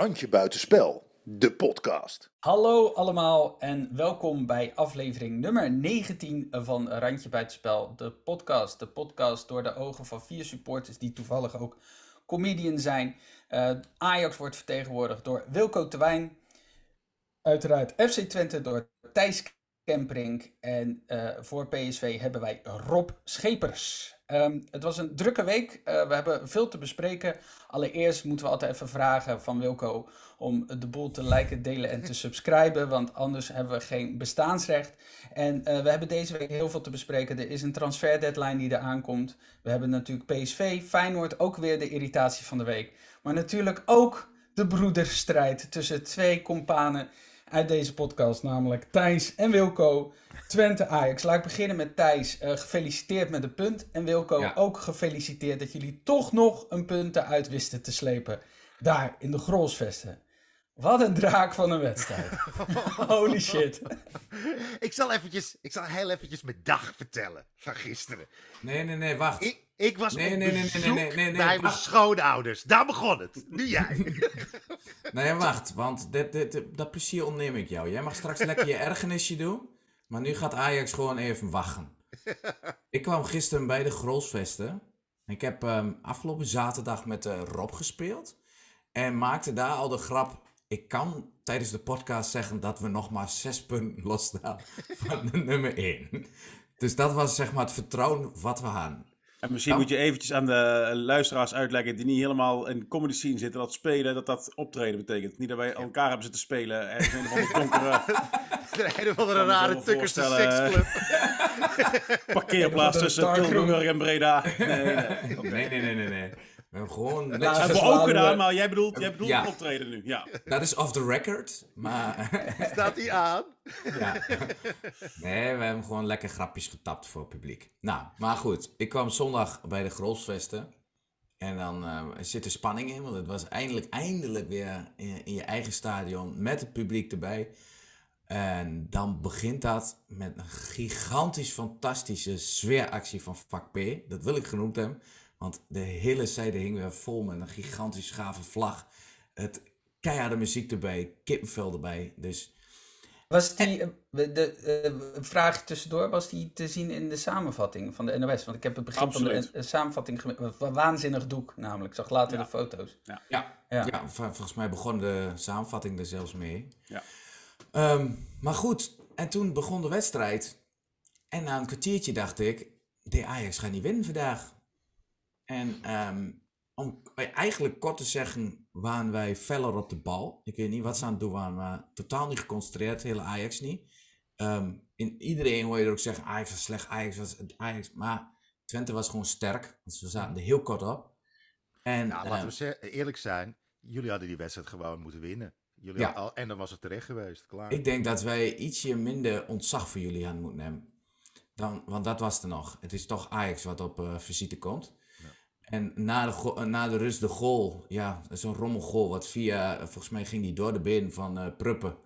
Randje Buitenspel, de podcast. Hallo allemaal en welkom bij aflevering nummer 19 van Randje Buitenspel, de podcast. De podcast door de ogen van vier supporters die toevallig ook comedian zijn. Uh, Ajax wordt vertegenwoordigd door Wilco Terwijn. Uiteraard FC Twente door Thijs Kemperink. En uh, voor PSV hebben wij Rob Schepers. Um, het was een drukke week. Uh, we hebben veel te bespreken. Allereerst moeten we altijd even vragen van Wilco om de boel te liken, delen en te subscriben. Want anders hebben we geen bestaansrecht. En uh, we hebben deze week heel veel te bespreken. Er is een transfer deadline die er aankomt. We hebben natuurlijk PSV, Feyenoord, ook weer de irritatie van de week. Maar natuurlijk ook de broederstrijd tussen twee kompanen uit deze podcast, namelijk Thijs en Wilco. Twente Ajax. Laat ik beginnen met Thijs. Uh, gefeliciteerd met een punt. En Wilco ook gefeliciteerd dat jullie toch nog een punt eruit wisten te slepen. Daar in de Grolsvesten. Wat een draak van een wedstrijd. Holy shit. ik zal eventjes, ik zal heel eventjes mijn dag vertellen van gisteren. Nee, nee, nee, wacht. Ik, ik was nee, op nee, nee, nee, nee, nee, bij mijn schoonouders. Daar begon het. Nu jij. nee, wacht. Want dit, dit, dat plezier ontneem ik jou. Jij mag straks lekker je ergernisje doen. Maar nu gaat Ajax gewoon even wachten. ik kwam gisteren bij de Grolsvesten. Ik heb um, afgelopen zaterdag met uh, Rob gespeeld. En maakte daar al de grap. Ik kan tijdens de podcast zeggen dat we nog maar zes punten losstaan van de nummer 1. Dus dat was zeg maar het vertrouwen wat we hadden. En misschien moet je eventjes aan de luisteraars uitleggen die niet helemaal in de comedy scene zitten, dat spelen, dat dat optreden betekent. Niet dat wij elkaar hebben zitten spelen en een of andere donkere... een of andere rare tukkerste seksclub. Parkeerplaats tussen Tilburg en Breda. Nee, nee, nee, nee. nee, nee. We hebben gewoon netjes... Dat hebben we ook gedaan, maar jij bedoelt, jij bedoelt ja. optreden nu. Ja. Dat is off the record, maar... Staat hij aan? ja. Nee, we hebben gewoon lekker grapjes getapt voor het publiek. Nou, maar goed. Ik kwam zondag bij de Grolsvesten. En dan uh, zit er spanning in, want het was eindelijk, eindelijk weer in, in je eigen stadion met het publiek erbij. En dan begint dat met een gigantisch fantastische sfeeractie van vak P. Dat wil ik genoemd hebben. Want de hele zijde hing weer vol met een gigantisch gave vlag. Het keiharde muziek erbij, kippenvel erbij. Dus... Was die, de, de uh, vraag tussendoor, was die te zien in de samenvatting van de NOS? Want ik heb het begin van de samenvatting waanzinnig doek namelijk. Ik zag later de foto's. Ja. Ja. ja. ja. volgens mij begon de samenvatting er zelfs mee. Ja. Um, maar goed, en toen begon de wedstrijd. En na een kwartiertje dacht ik, de Ajax gaat niet winnen vandaag. En um, om eigenlijk kort te zeggen, waren wij feller op de bal. Ik weet niet wat ze aan het doen waren, maar totaal niet geconcentreerd, hele Ajax niet. Um, in iedereen hoor je er ook zeggen, Ajax was slecht, Ajax was Ajax. Maar Twente was gewoon sterk, want ze zaten er heel kort op. En, nou, laten we eerlijk zijn, jullie hadden die wedstrijd gewoon moeten winnen. Jullie ja. al, en dan was het terecht geweest, klaar. Ik denk dat wij ietsje minder ontzag voor jullie aan moeten nemen. Dan, want dat was er nog. Het is toch Ajax wat op uh, visite komt. En na de, na de rust de goal, ja, zo'n rommelgoal, wat via, volgens mij ging die door de been van uh, Pruppen.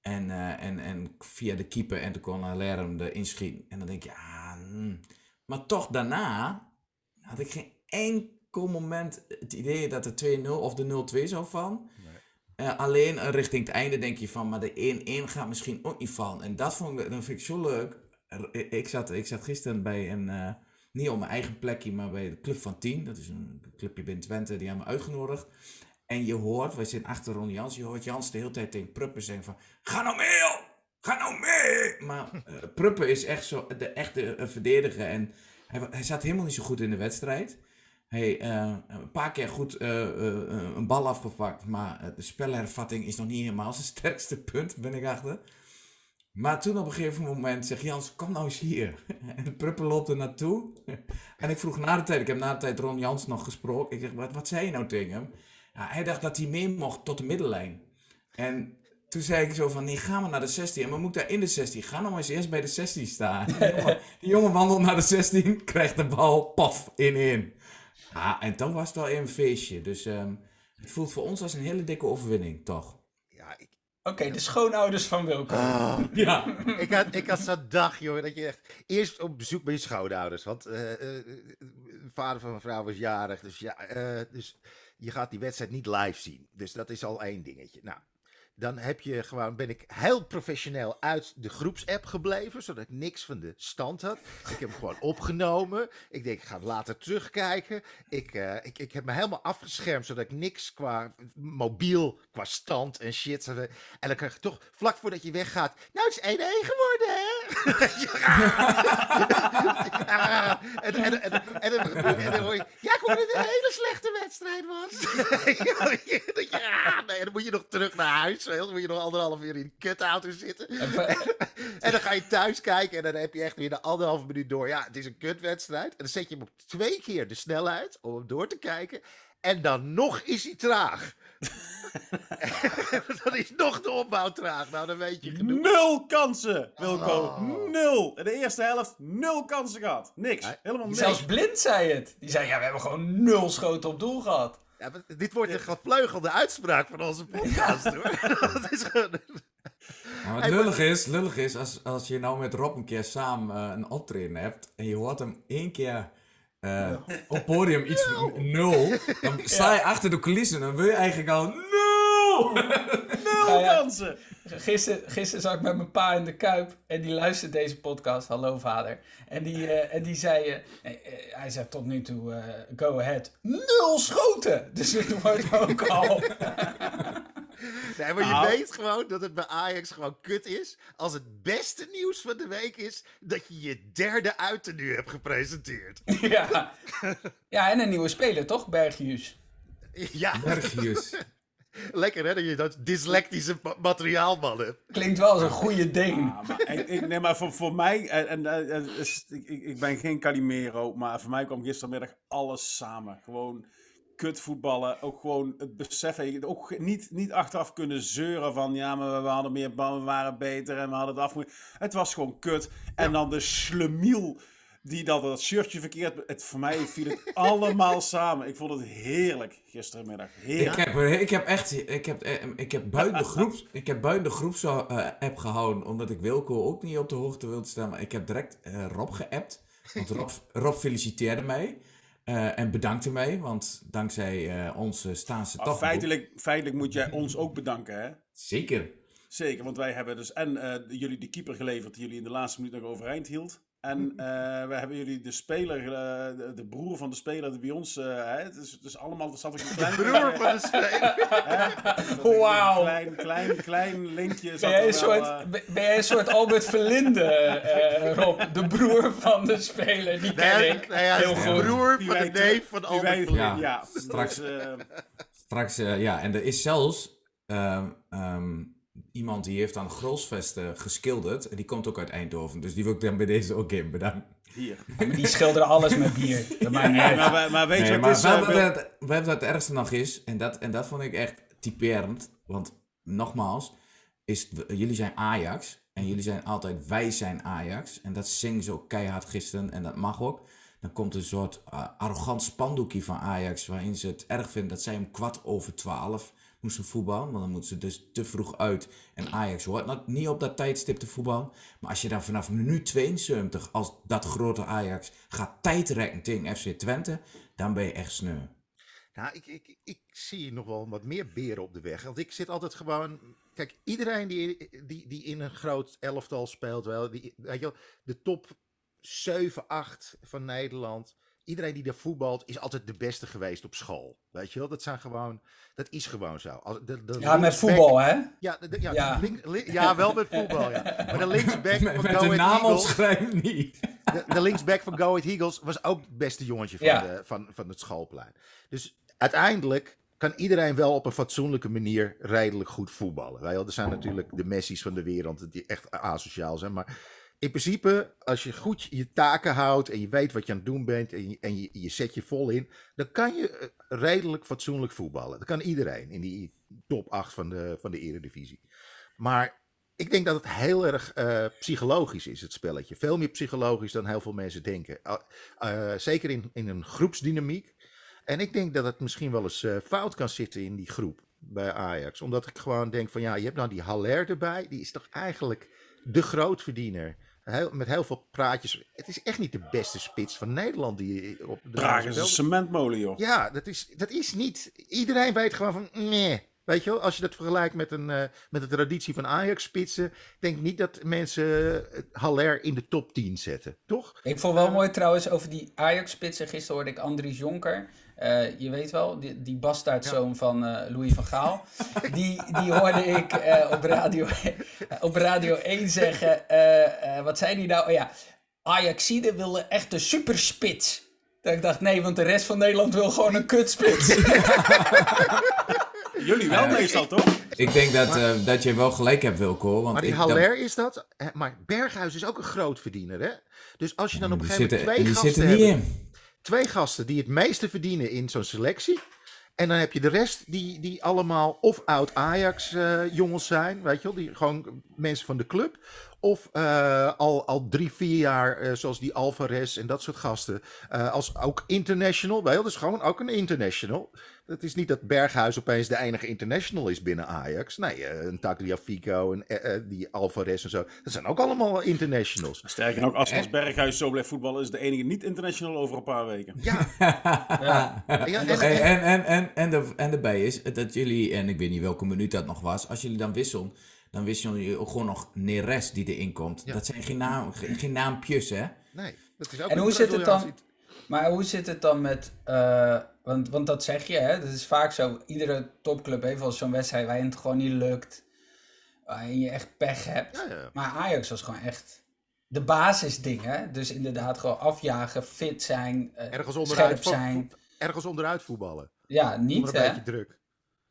En, uh, en, en via de keeper en toen kon Lerm de inschieten. En dan denk je, ja, mm. maar toch daarna had ik geen enkel moment het idee dat de 2-0 of de 0-2 zou vallen. Nee. Uh, alleen richting het einde denk je van, maar de 1-1 gaat misschien ook niet vallen. En dat vond ik, dat vind ik zo leuk. Ik zat, ik zat gisteren bij een niet op mijn eigen plekje, maar bij de Club van 10. Dat is een clubje binnen Twente, die hebben me uitgenodigd. En je hoort, wij zitten achter Ron Jans, je hoort Jans de hele tijd tegen Pruppen zeggen van... Ga nou mee! Ga nou mee! Maar uh, Pruppen is echt zo de echte uh, verdediger. En hij, hij zat helemaal niet zo goed in de wedstrijd. Hij uh, een paar keer goed een bal afgepakt, maar de spelhervatting is nog niet helemaal zijn sterkste punt, ben ik achter. Maar toen op een gegeven moment zegt Jans, kom nou eens hier. En Pruppen loopt er naartoe. En ik vroeg na de tijd, ik heb na de tijd Ron Jans nog gesproken. Ik zeg, wat, wat zei je nou tegen hem? Hij dacht dat hij mee mocht tot de middenlijn. En toen zei ik zo van, nee, ga maar naar de 16. En we moeten daar in de 16. Ga nou eens eerst bij de 16 staan. Die jongen, wandelt naar de 16, krijgt de bal, paf, in in. Ja, en dan was het wel een feestje. Dus um, het voelt voor ons als een hele dikke overwinning, toch? Oké, de schoonouders van Wilco. Ah. ja. ik, had, ik had zo'n dag, joh, dat je echt eerst op bezoek bij je schoonouders. Want uh, uh, de vader van mijn vrouw was jarig. Dus ja, uh, dus je gaat die wedstrijd niet live zien. Dus dat is al één dingetje. Nou, dan heb je gewoon, ben ik heel professioneel uit de groepsapp gebleven, zodat ik niks van de stand had. Ik heb hem gewoon opgenomen. Ik denk, ik ga later terugkijken. Ik, uh, ik, ik heb me helemaal afgeschermd, zodat ik niks qua mobiel, qua stand en shit. En dan krijg je toch, vlak voordat je weggaat, nou het is 1-1 geworden, hè? en, en, dan hoor je, ja, ik hoorde dat het een hele slechte wedstrijd was. ja, nee, dan moet je nog terug naar huis. Moet je nog anderhalf uur in de kutauto zitten. en dan ga je thuis kijken en dan heb je echt weer de anderhalve minuut door. Ja, het is een kutwedstrijd. En dan zet je hem op twee keer de snelheid om hem door te kijken. En dan nog is hij traag. dan is nog de opbouw traag. Nou, dan weet je genoeg. Nul kansen, Wilco. Oh. Nul. In de eerste helft nul kansen gehad. Niks. Helemaal niks. Zelfs Blind zei het. Die zei, ja, we hebben gewoon nul schoten op doel gehad. Ja, dit wordt een gevleugelde uitspraak van onze podcast, hoor. dat is gewoon... Wat lullig is, lullig is als, als je nou met Rob een keer samen uh, een optreden hebt en je hoort hem één keer uh, op podium iets van nul, dan sta je achter de coulissen en dan wil je eigenlijk al ja! Gisteren, gisteren zat ik met mijn pa in de Kuip en die luisterde deze podcast. Hallo vader. En die, uh, en die zei, uh, hij zei tot nu toe, uh, go ahead. Nul schoten! Dus het wordt ook al... Nee, maar je nou. weet gewoon dat het bij Ajax gewoon kut is. Als het beste nieuws van de week is dat je je derde uiternu hebt gepresenteerd. Ja. ja, en een nieuwe speler, toch? Bergius. Ja. Bergius. Lekker hè, dat je dat dyslectische materiaalman hebt. Klinkt wel als een goede ding. Ja, maar, ik, nee, maar voor, voor mij, en, en, ik, ik ben geen Calimero, maar voor mij kwam gistermiddag alles samen. Gewoon kut voetballen. Ook gewoon het beseffen. Ook niet, niet achteraf kunnen zeuren van ja, maar we hadden meer we waren beter en we hadden het af. Het was gewoon kut. En dan de slemiel die dat, dat shirtje verkeerd. Het, voor mij viel het allemaal samen. Ik vond het heerlijk gistermiddag. Heerlijk. Ik heb, ik heb echt, ik heb, eh, ik heb buiten de groeps, ik heb buiten de groeps uh, app gehouden, omdat ik Wilco ook niet op de hoogte wilde staan. Maar ik heb direct uh, Rob geappt. Want Rob, Rob feliciteerde mij. Uh, en bedankte mij, want dankzij uh, ons staan ze toch. Feitelijk, feitelijk moet jij ons ook bedanken, hè? Zeker. Zeker, want wij hebben dus en uh, jullie de keeper geleverd die jullie in de laatste minuut nog overeind hield. En uh, we hebben jullie de speler, uh, de, de, broer van de speler die bij ons, uh, hè, het, is, het is allemaal, zat een klein... De broer van de speler? Wauw. Een klein, klein, klein linkje. Ben jij, een soort, ben jij een soort Albert Verlinde, Rob? De broer van de speler, die ken nee, ik. Nee, heel goed. De broer van de neef van Albert Verlinde. Ja, ja. straks, dus, straks ja, en er is zelfs... Iemand die heeft aan Grolsvesten geschilderd. En die komt ook uit Eindhoven. Dus die wil ik dan bij deze ook in bedanken. Hier. die schilderen alles met bier. Dat maakt niet uit. Maar, maar, weet je wat is... Wat het, het, het ergste nog is, en dat, en dat vond ik echt typerend. Want nogmaals, is, jullie zijn Ajax. En jullie zijn altijd, wij zijn Ajax. En dat zingen ze ook keihard gisteren. En dat mag ook. Dan komt een soort uh, arrogant spandoekje van Ajax. Waarin ze het erg vinden dat zij om kwart over twaalf moesten voetballen. Want dan moeten ze dus te vroeg uit. En Ajax hoort niet op dat tijdstip te voetballen. Maar als je dan vanaf minuut 72, als dat grote Ajax, gaat tijdrekken tegen FC Twente, dan ben je echt sneu. Nou, ik, ik, ik zie nog wel wat meer beren op de weg. Want ik zit altijd gewoon. Kijk, iedereen die, die, die in een groot elftal speelt, wel, die, weet je wel, de top 7, 8 van Nederland iedereen die daar voetbalt is altijd de beste geweest op school. Weet je wel? Dat zijn gewoon, dat is gewoon zo. De, de ja, met voetbal, hè? Ja, ja, ja. Link, ja, wel met voetbal, ja. Maar de linksback van met Go de naam opschrijven niet. De, de, linksback van Go Ahead Eagles was ook het beste jongetje van, de, van, van het schoolplein. Dus uiteindelijk kan iedereen wel op een fatsoenlijke manier redelijk goed voetballen. Wij, er zijn natuurlijk de Messi's van de wereld die echt asociaal zijn, maar in principe, als je goed je taken houdt en je weet wat je aan het doen bent en je, je, zet je vol in, dan kan je eh, redelijk fatsoenlijk voetballen. Dat kan iedereen in die top 8 van de, van de Eredivisie. Maar ik denk dat het heel erg uh, psychologisch is, het spelletje. Veel meer psychologisch dan heel veel mensen denken. Uh, zeker in, in een groepsdynamiek. En ik denk dat het misschien wel eens fout kan zitten in die groep bij Ajax. Omdat ik gewoon denk van ja, je hebt nou die Haller erbij. Die is toch eigenlijk de grootverdiener Heel, met heel veel praatjes. Het is echt niet de beste spits van Nederland die op de Praag is een cementmolen, joh. Ja, dat is, dat is niet. Iedereen weet gewoon van. Nee. Weet je wel, als je dat vergelijkt met, een, uh, met de traditie van Ajax-spitsen, denk ik niet dat mensen Haller in de top 10 zetten, toch? Ik vond wel mooi trouwens over die Ajax-spitsen. Gisteren hoorde ik Andries Jonker. Uh, je weet wel, die, die bastaardzoon ja. van Louis van Gaal. die, die hoorde ik op, radio, op Radio 1 zeggen. wat zei hij nou? Oh ja, Ajaxide wilde echt een superspits. Dat ik dacht, nee, want de rest van Nederland wil gewoon een kutspits. Jullie wel meestal, toch? Ik denk dat, maar, uh, dat je wel gelijk hebt, Wilco. Want maar die ik, Haller dat... is dat. Maar Berghuis is ook een groot verdiener, hè? Dus als je dan op een die gegeven moment twee die gasten zitten niet hebt, in. Twee gasten die het meeste verdienen in zo'n selectie. En dan heb je de rest die, die allemaal of oud Ajax uh, jongens zijn, weet je wel, die gewoon mensen van de club. Of uh, al, al drie, vier jaar, uh, zoals die Alvarez en dat soort gasten. Uh, als ook international. Wel, dus gewoon ook een international. Het is niet dat Berghuis opeens de enige international is binnen Ajax. Nee, een Tagliafico en die Alvarez en zo. Dat zijn ook allemaal internationals. Sterker nog, als, als Berghuis zo blijft voetballen, is de enige niet-international over een paar weken. Ja. ja. ja en, en, en, en, en, de, en daarbij is dat jullie, en ik weet niet welke minuut dat nog was, als jullie dan wisselen dan wist je ook gewoon nog Neres die erin komt. Ja. Dat zijn geen, naam, geen, geen naampjes, hè? Nee, dat is ook En hoe zit het dan? Maar hoe zit het dan met... Uh, want, want dat zeg je, hè? Dat is vaak zo. Iedere topclub heeft wel zo'n wedstrijd waarin het gewoon niet lukt. Waarin je echt pech hebt. Ja, ja. Maar Ajax was gewoon echt de basisdingen. Dus inderdaad gewoon afjagen, fit zijn, uh, ergens scherp onderuit, zijn. Ergens onderuit voetballen. Ja, niet Onder een hè? beetje druk.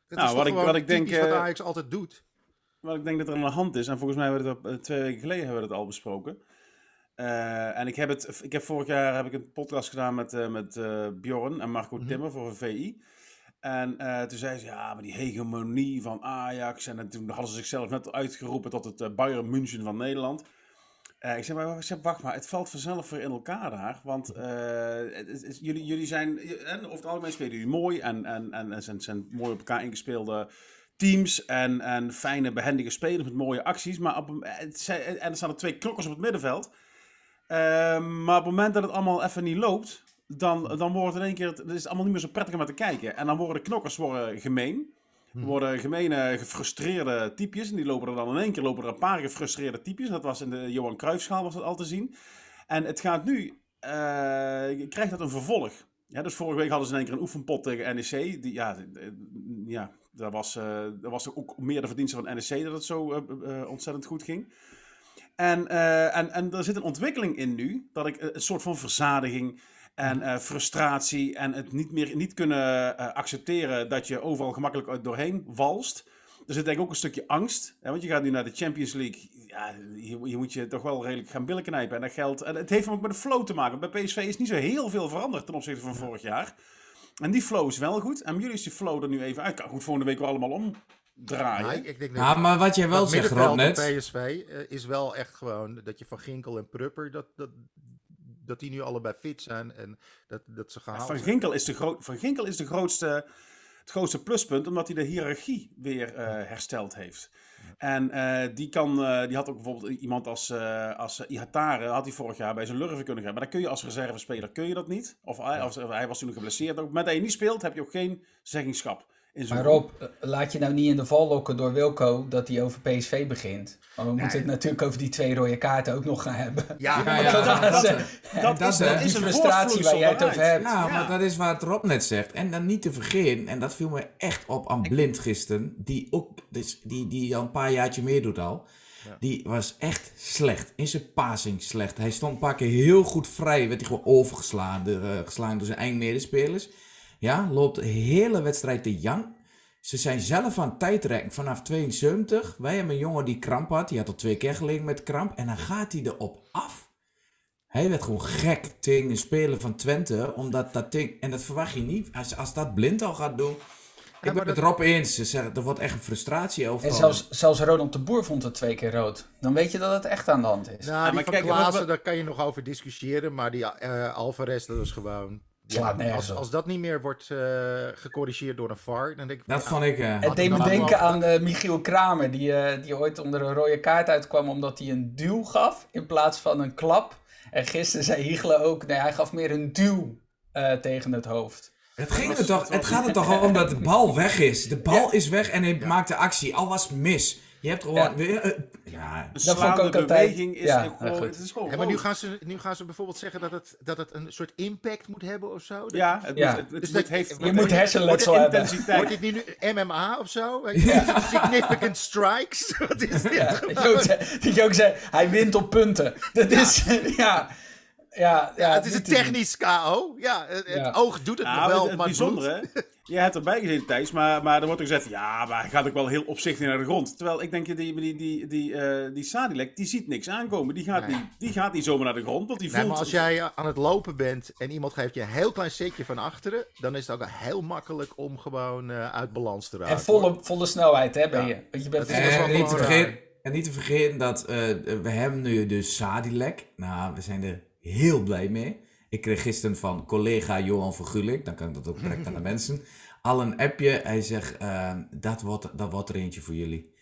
Dat Nou, is wat toch ik- wat ik denk, wat eh, Ajax altijd doet. Wat ik denk dat er aan de hand is, en volgens mij hebben we het eh, twee weken geleden hebben we het al besproken. Eh, en ik heb, het, ik heb vorig jaar heb ik een podcast gedaan met, eh, met Bjorn en Marco Mhm. Timmer voor VI. En toen zei ze, ja, maar die hegemonie van Ajax. En, toen hadden ze zichzelf net uitgeroepen tot het Bayern München van Nederland. Ik, zeg, maar, ik zeg, wacht maar, het valt vanzelf weer in elkaar daar. Want het is- jullie, jullie zijn, en over het algemeen spelen jullie mooi. En, en, en, en zijn, zijn mooi op elkaar ingespeelde teams. En, en fijne, behendige spelers met mooie acties. Maar op, en er staan er twee knokkers op het middenveld. Ehm, maar op het moment dat het allemaal even niet loopt, dan, dan wordt het in één keer, het is allemaal niet meer zo prettig om naar te kijken. En dan worden de knokkers worden gemeen. Er worden gemene, gefrustreerde typjes. En die lopen er dan in één keer lopen er een paar gefrustreerde typjes. En dat was in de Johan Cruijffschaal was dat al te zien. En het gaat nu, eh, krijgt dat een vervolg. Ja, dus vorige week hadden ze in één keer een oefenpot tegen NEC. Die, ja, ja daar was, eh daar was ook meer de verdienste van NEC dat het zo eh, eh, ontzettend goed ging. En, eh, en, en er zit een ontwikkeling in nu, dat ik eh, een soort van verzadiging en eh, frustratie en het niet meer niet kunnen eh, accepteren dat je overal gemakkelijk doorheen walst. Er zit denk ik ook een stukje angst, hè, want je gaat nu naar de Champions League. Ja, hier, hier moet je toch wel redelijk gaan billen knijpen. En dat geldt, en het heeft ook met de flow te maken. Bij PSV is niet zo heel veel veranderd ten opzichte van vorig jaar. En die flow is wel goed. En bij jullie is die flow er nu even uit. Kan goed volgende week weer allemaal omdraaien. Maar ik, ik denk dat Ja, maar wat jij wel zegt, Rob, net... PSV eh, is wel echt gewoon dat je van Ginkel en Prupper, dat, dat, dat die nu allebei fit zijn en dat, dat ze gehaald Van zijn. Ginkel is de, gro- van Ginkel is de grootste, het grootste pluspunt, omdat hij de hiërarchie weer eh, hersteld heeft. En eh, die, kan, eh, die had ook bijvoorbeeld iemand als, als Ihatare, had hij vorig jaar bij zijn lurven kunnen gaan. Maar dan kun je als reservespeler kun je dat niet. Of hij, was toen geblesseerd. Ook het moment dat je niet speelt, heb je ook geen zeggingschap. Maar Rob, eh, laat je nou niet in de val lokken door Wilco dat hij over PSV begint. Maar we moeten het natuurlijk over die twee rode kaarten ook nog gaan hebben. Ja, Ja, maar ja, dat- dat- is, dat die is Die een frustratie waar jij het over hebt. Ja, maar dat is wat Rob net zegt. En dan niet te vergeten, en dat viel me echt op aan Blind gisteren, die ook, dus die, die al een paar jaartje meer doet al, die was echt slecht. In zijn passing slecht. Hij stond een paar keer heel goed vrij, werd hij gewoon overgeslagen eh, geslagen door zijn eigen medespelers. Ja, loopt de hele wedstrijd te jang. Ze zijn zelf aan het tijdrekken vanaf 72. Wij hebben een jongen die kramp had. Die had al twee keer gelegen met kramp. En dan gaat hij erop af. Hij werd gewoon gek tegen een speler van Twente. Omdat dat ding... En dat verwacht je niet. Als, als dat blind al gaat doen... ik ben het dat- Rob eens. Ze zeggen, er wordt echt een frustratie over. En zelfs, zelfs Ronald de Boer vond het twee keer rood. Dan weet je dat het echt aan de hand is. Nou, die maar van kijk, Klaassen, we- daar kan je nog over discussiëren. Maar die eh, Alvarez, dat was gewoon Slaat nergens als, dat niet meer wordt eh, gecorrigeerd door een VAR, dan denk ik... Dat ja, vond ik... eh, Het deed me denken aan eh, Michiel Kramer, die, eh, die ooit onder een rode kaart uitkwam omdat hij een duw gaf in plaats van een klap. En gisteren zei Hiegelen ook, nee, hij gaf meer een duw eh, tegen het hoofd. Het, ging er toch, het gaat er toch om dat de bal weg is. De bal is weg en hij maakt de actie. Al was het mis. Je hebt gewoon Ja. weer... eh, ja, Een Dat vond ik slaande ook altijd- beweging is ja, gewoon, goed. het is gewoon Ja, maar nu gaan, ze, nu gaan ze bijvoorbeeld zeggen dat het, dat het een soort impact moet hebben of zo. Dat- Ja, het, Ja. Moet, het, het Dus moet, dat- heeft, je moet hersenletsel hebben. Wordt dit nu MMA of zo? Significant strikes? Wat is dit? Ja, dat dat zei, hij wint op punten. Dat is, ja, ja, ja, het is een technisch KO. Ja, het, oog doet het Nou, nog wel, het, het maar het bijzondere, je hebt erbij gezeten Thijs, maar, maar er wordt ook gezegd, ja, maar hij gaat ook wel heel opzichtig naar de grond. Terwijl ik denk, die, die, die, die, eh, die Sadilek, die ziet niks aankomen. Die gaat, Nee. niet, die gaat niet zomaar naar de grond, want die Nee, voelt... maar als jij aan het lopen bent en iemand geeft je een heel klein setje van achteren, dan is het ook heel makkelijk om gewoon eh, uit balans te raken. En volle, volle snelheid hè, ben je. Want je bent En niet, te vergeten, en niet te vergeten dat eh, we hebben nu dus Sadilek. Nou, we zijn er heel blij mee. Ik kreeg gisteren van collega Johan Vergulik, dan kan ik dat ook direct aan de mensen, al een appje. Hij zegt, eh, dat, wordt, dat wordt er eentje voor jullie.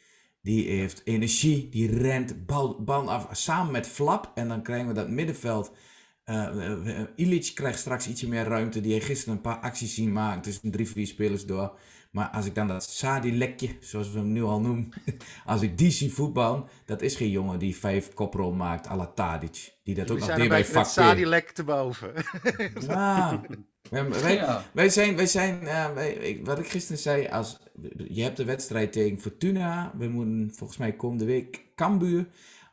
Die heeft energie, die rent, bal, af, samen met Flap. En dan krijgen we dat middenveld. Ilic krijgt straks ietsje meer ruimte. Die heeft gisteren een paar acties zien maken tussen drie, vier spelers door. Maar als ik dan dat Sadi-lekje, zoals we hem nu al noemen, als ik die zie voetballen, dat is geen jongen die vijf koprol maakt à la Tadic. Die dat ook nog een bij vak. Sadilek te boven. Ja. Wij, wij, Ja. wij zijn, wij zijn eh, wij- wat ik gisteren zei, als, je hebt de wedstrijd tegen Fortuna. We moeten volgens mij komende week Cambuur.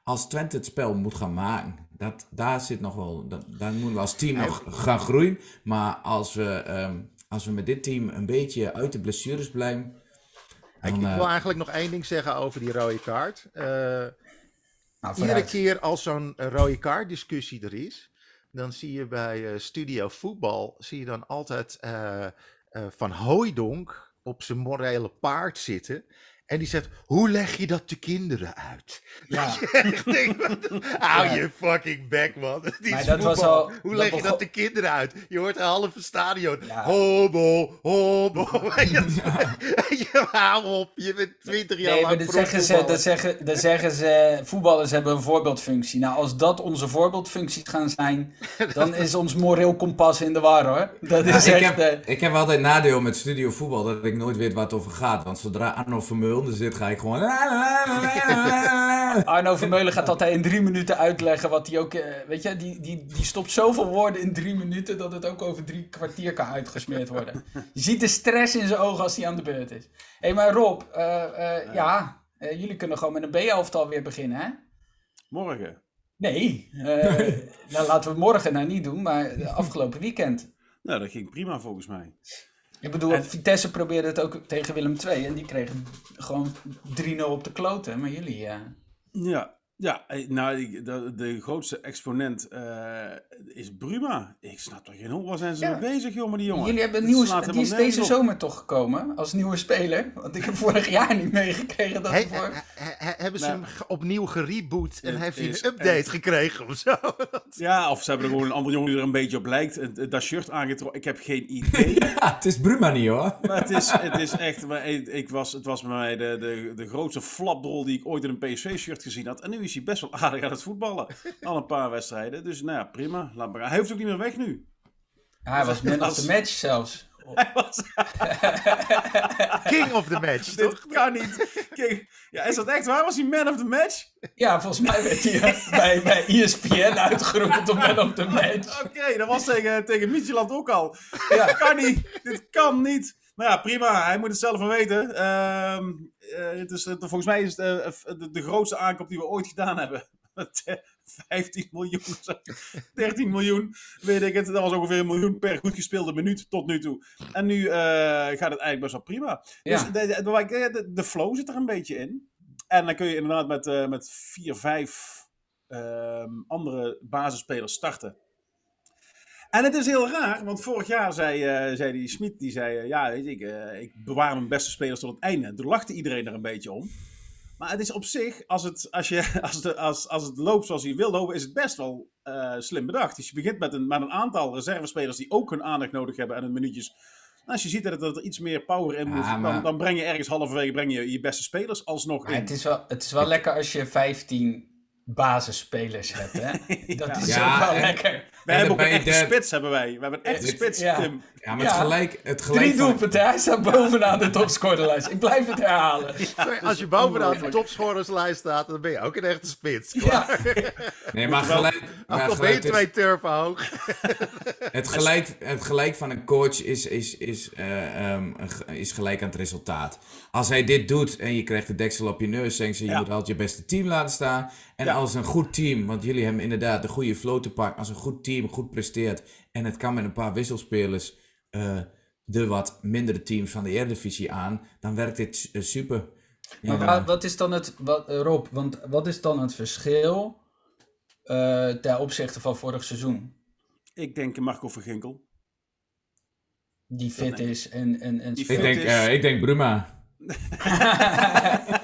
Als Twente het spel moet gaan maken, dat, daar zit nog wel, dat, daar moeten we als team nog gaan groeien. Maar als we, ehm, als we met dit team een beetje uit de blessures blijven, Ik, dan, ik eh, wil eigenlijk nog één ding zeggen over die rode kaart. Eh, Nou, iedere keer als zo'n rode kaart discussie er is, dan zie je bij eh, Studio Voetbal, zie je dan altijd eh, eh, Van Hooijdonk op zijn morele paard zitten. En die zegt, hoe leg je dat de kinderen uit? Ja. Dat je echt denkt, wat- hou Ja. je fucking back man. Het is Maar dat was al- hoe dat leg je dat de kinderen uit? Je hoort een halve stadion. Ja. Hobo, hobo. Je, hou op, je bent 20 jaar Nee, lang maar dat zeggen, ze, dat, zeggen, dat zeggen ze, voetballers hebben een voorbeeldfunctie. Nou, als dat onze voorbeeldfuncties gaan zijn, dan is ons moreel kompas in de war hoor. Dat is Ja, ik, echt... heb, eh, ik heb altijd nadeel met studio voetbal dat ik nooit weet waar het over gaat. Want zodra Arno Vermeulen er zit, ga ik gewoon. Arno Vermeulen gaat altijd in drie minuten uitleggen wat hij ook... eh, weet je, die, die, die stopt zoveel woorden in drie minuten dat het ook over drie kwartier kan uitgesmeerd worden. Je ziet de stress in zijn ogen als hij aan de beurt is. Hé, maar Rob, eh, eh, ja, jullie kunnen gewoon met een B-elftal weer beginnen, hè? Morgen. Nee, eh, nou, laten we morgen nou niet doen, maar de afgelopen weekend. Nou, dat ging prima volgens mij. Ik bedoel, En- Vitesse probeerde het ook tegen Willem II en die kregen gewoon 3-0 op de kloten. Maar jullie, eh, Ja, ja eh, nou, de, de grootste exponent eh, is Bruma. Ik snap toch geen hol, waar zijn ze Ja. mee bezig, joh, met die jongen? jullie hebben een Het nieuwe, slaat die is helemaal deze nergens op. zomer toch gekomen als nieuwe speler? Want ik heb vorig jaar niet meegekregen dat He- hij voor... he- he- he- hebben ze Nou, hem ge- opnieuw gereboot en het heeft hij een update echt- gekregen of zo? Ja, of ze hebben er gewoon een andere jongen die er een beetje op lijkt. en, eh, Dat shirt aangetrokken. Ik heb geen idee. Ja, het is Bruma niet hoor. maar het is, het is echt... Maar ik, ik was, het was bij mij de, de, de grootste flapdrol die ik ooit in een PSV-shirt gezien had. En nu is hij best wel aardig aan het voetballen. Al een paar wedstrijden. Dus nou ja, prima. Laat maar. Hij hoeft ook niet meer weg nu. hij was man of the match zelfs. Hij was... King of the match, toch? Dit kan niet. Kijk, ja, is dat echt waar? Was hij man of the match? Ja, volgens mij werd hij eh, bij, bij ESPN uitgeroepen tot man of the match. Oké, dat was tegen, tegen Midtjylland ook al. Ja. Dit kan niet. Dit kan niet. Maar ja, prima. Hij moet het zelf wel weten. Ehm, eh, het is, het- volgens mij is het eh, de, de grootste aankoop die we ooit gedaan hebben. Met, eh, 15 miljoen, of zo. 13 miljoen, weet ik het. Dat was ongeveer een miljoen per goed gespeelde minuut tot nu toe. En nu eh, gaat het eigenlijk best wel prima. Dus Ja. de, de, de, de flow zit er een beetje in. En dan kun je inderdaad met, met vier, vijf ehm, andere basisspelers starten. En het is heel raar, want vorig jaar zei, eh, zei die Smit, die zei, eh, ja, weet je, ik, eh, ik bewaar mijn beste spelers tot het einde. En toen lachte iedereen er een beetje om. Maar het is op zich, als het, als je, als het, als, als het loopt zoals je wil lopen, is het best wel uh, slim bedacht. Dus je begint met een, met een aantal reservespelers die ook hun aandacht nodig hebben en hun minuutjes. Als je ziet dat er iets meer power in moet, ja, maar... dan, dan, breng je ergens halverwege breng je, je beste spelers alsnog in. Het is wel, het is wel lekker als je 15 basisspelers hebt, hè? Dat is ja, ook wel en, lekker. We hebben ook een echte spits, hebben wij. We hebben een echte spits, ja. Tim. Ja, maar het gelijk... Het gelijk Drie doelpunten, hij staat bovenaan de topscorerlijst. Ik blijf het herhalen. Als je bovenaan de topscorerslijst staat, dan ben je ook een echte spits. Ja. Nee, maar gelijk... Maar al ben je twee turven hoog. het, gelijk, het gelijk van een coach is, is, is, uh, um, is gelijk aan het resultaat. Als hij dit doet en je krijgt de deksel op je neus, zeggen ze, je moet altijd je beste team laten staan. En als een goed team, want jullie hebben inderdaad de goede flow te pakken, als een goed team goed presteert en het kan met een paar wisselspelers uh, de wat mindere teams van de Eredivisie aan, dan werkt dit uh, super. Ja. Maar wat is dan het, wat, Rob, want wat is dan het verschil uh, ten opzichte van vorig seizoen? Ik denk Marco Verginkel. Die fit is en... en, en ik, denk, is. ik denk Bruma.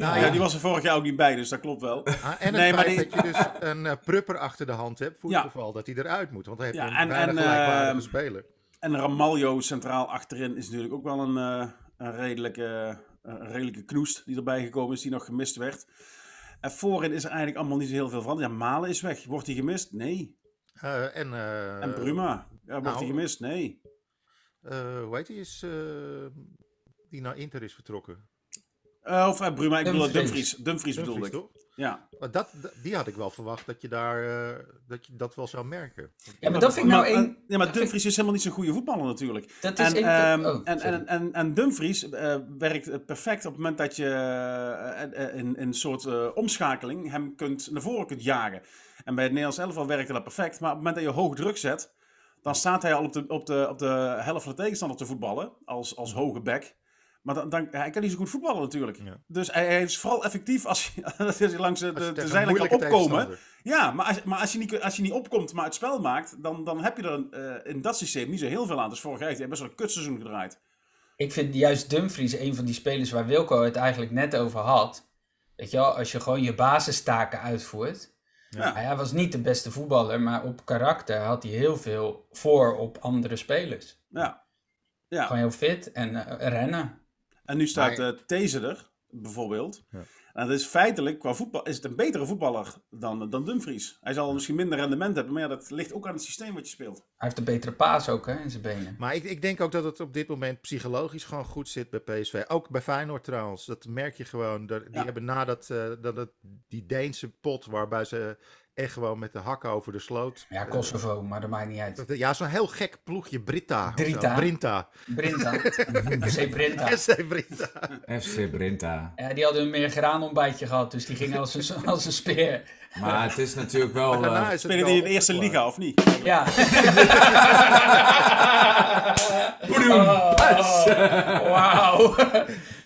Nou, ja, die was er vorig jaar ook niet bij, dus dat klopt wel. Ah, en het nee, maar die... dat je dus een uh, prupper achter de hand hebt voor het geval dat hij eruit moet. Want dan heb je een en, en, uh, speler. En Ramaljo centraal achterin is natuurlijk ook wel een, uh, een, redelijke, een redelijke knoest die erbij gekomen is, die nog gemist werd. En voorin is er eigenlijk allemaal niet zo heel veel van. Ja, Malen is weg. Wordt hij gemist? Nee. en, en Bruma. Ja, wordt nou, hij gemist? Nee. hoe heet hij? Is, die naar Inter is vertrokken. Uh, of uh, Bruma, ik bedoel Dumfries. Dumfries, bedoelde ik. Ja. Maar dat, die had ik wel verwacht dat je daar uh, dat, je dat wel zou merken. Ja, maar dat vind ik nou één... Ja, maar Dumfries is helemaal niet zo'n goede voetballer natuurlijk. Dat is en, een... oh, en, en, en, en, Dumfries werkt perfect op het moment dat je in, in een soort omschakeling hem kunt, naar voren kunt jagen. En bij het Nederlands elftal werkte dat perfect. Maar op het moment dat je hoog druk zet, dan staat hij al op de, op de, op de helft van de tegenstander te voetballen. Als, als hoge back. Maar dan, dan, hij kan niet zo goed voetballen natuurlijk. Dus hij, hij, is vooral effectief als je, als je langs de, de, de zijlijn kan opkomen. Ja, maar, als, maar als, je niet, als je niet opkomt, maar het spel maakt, dan, dan heb je er uh, in dat systeem niet zo heel veel aan. Dus vorig jaar heeft hij best wel een kutseizoen gedraaid. Ik vind juist Dumfries een van die spelers waar Wilco het eigenlijk net over had. Weet je wel, als je gewoon je basistaken uitvoert. Ja. Hij was niet de beste voetballer, maar op karakter had hij heel veel voor op andere spelers. Ja. ja. Gewoon heel fit en uh, rennen. En nu staat maar... uh, er, bijvoorbeeld. Ja. En dat is feitelijk, qua voetbal, is het een betere voetballer dan, dan Dumfries. Hij zal misschien minder rendement hebben, maar ja, dat ligt ook aan het systeem wat je speelt. Hij heeft een betere paas ook hè, in zijn benen. Maar ik, ik denk ook dat het op dit moment psychologisch gewoon goed zit bij PSV. Ook bij Feyenoord trouwens. Dat merk je gewoon. Die hebben nadat uh, dat die Deense pot waarbij ze echt gewoon met de hakken over de sloot. Ja, Kosovo, maar dat maakt niet uit. Ja, zo'n heel gek ploegje, Brita. Brita. Brinta. Brinta. FC Brinta. FC Brinta. FC Brinta. Ja, die hadden een meer graanontbijtje gehad, dus die ging als een, als een speer. Maar het is natuurlijk wel... Uh... Spelen die in de eerste liga, of niet? Ja. oh, Wauw.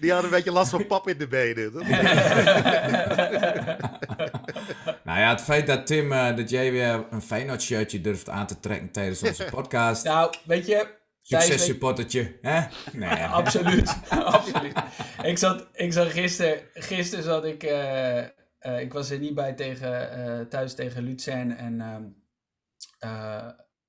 Die hadden een beetje last van pap in de benen. Nou ja, het feit dat Tim, uh, dat jij weer een Feyenoord shirtje durft aan te trekken tijdens onze podcast. Nou, weet je... Succes supportertje, hè? Nee. absoluut, absoluut. Ik zat, ik zat gisteren, gisteren zat ik, uh, uh, ik was er niet bij tegen, thuis tegen Luzern en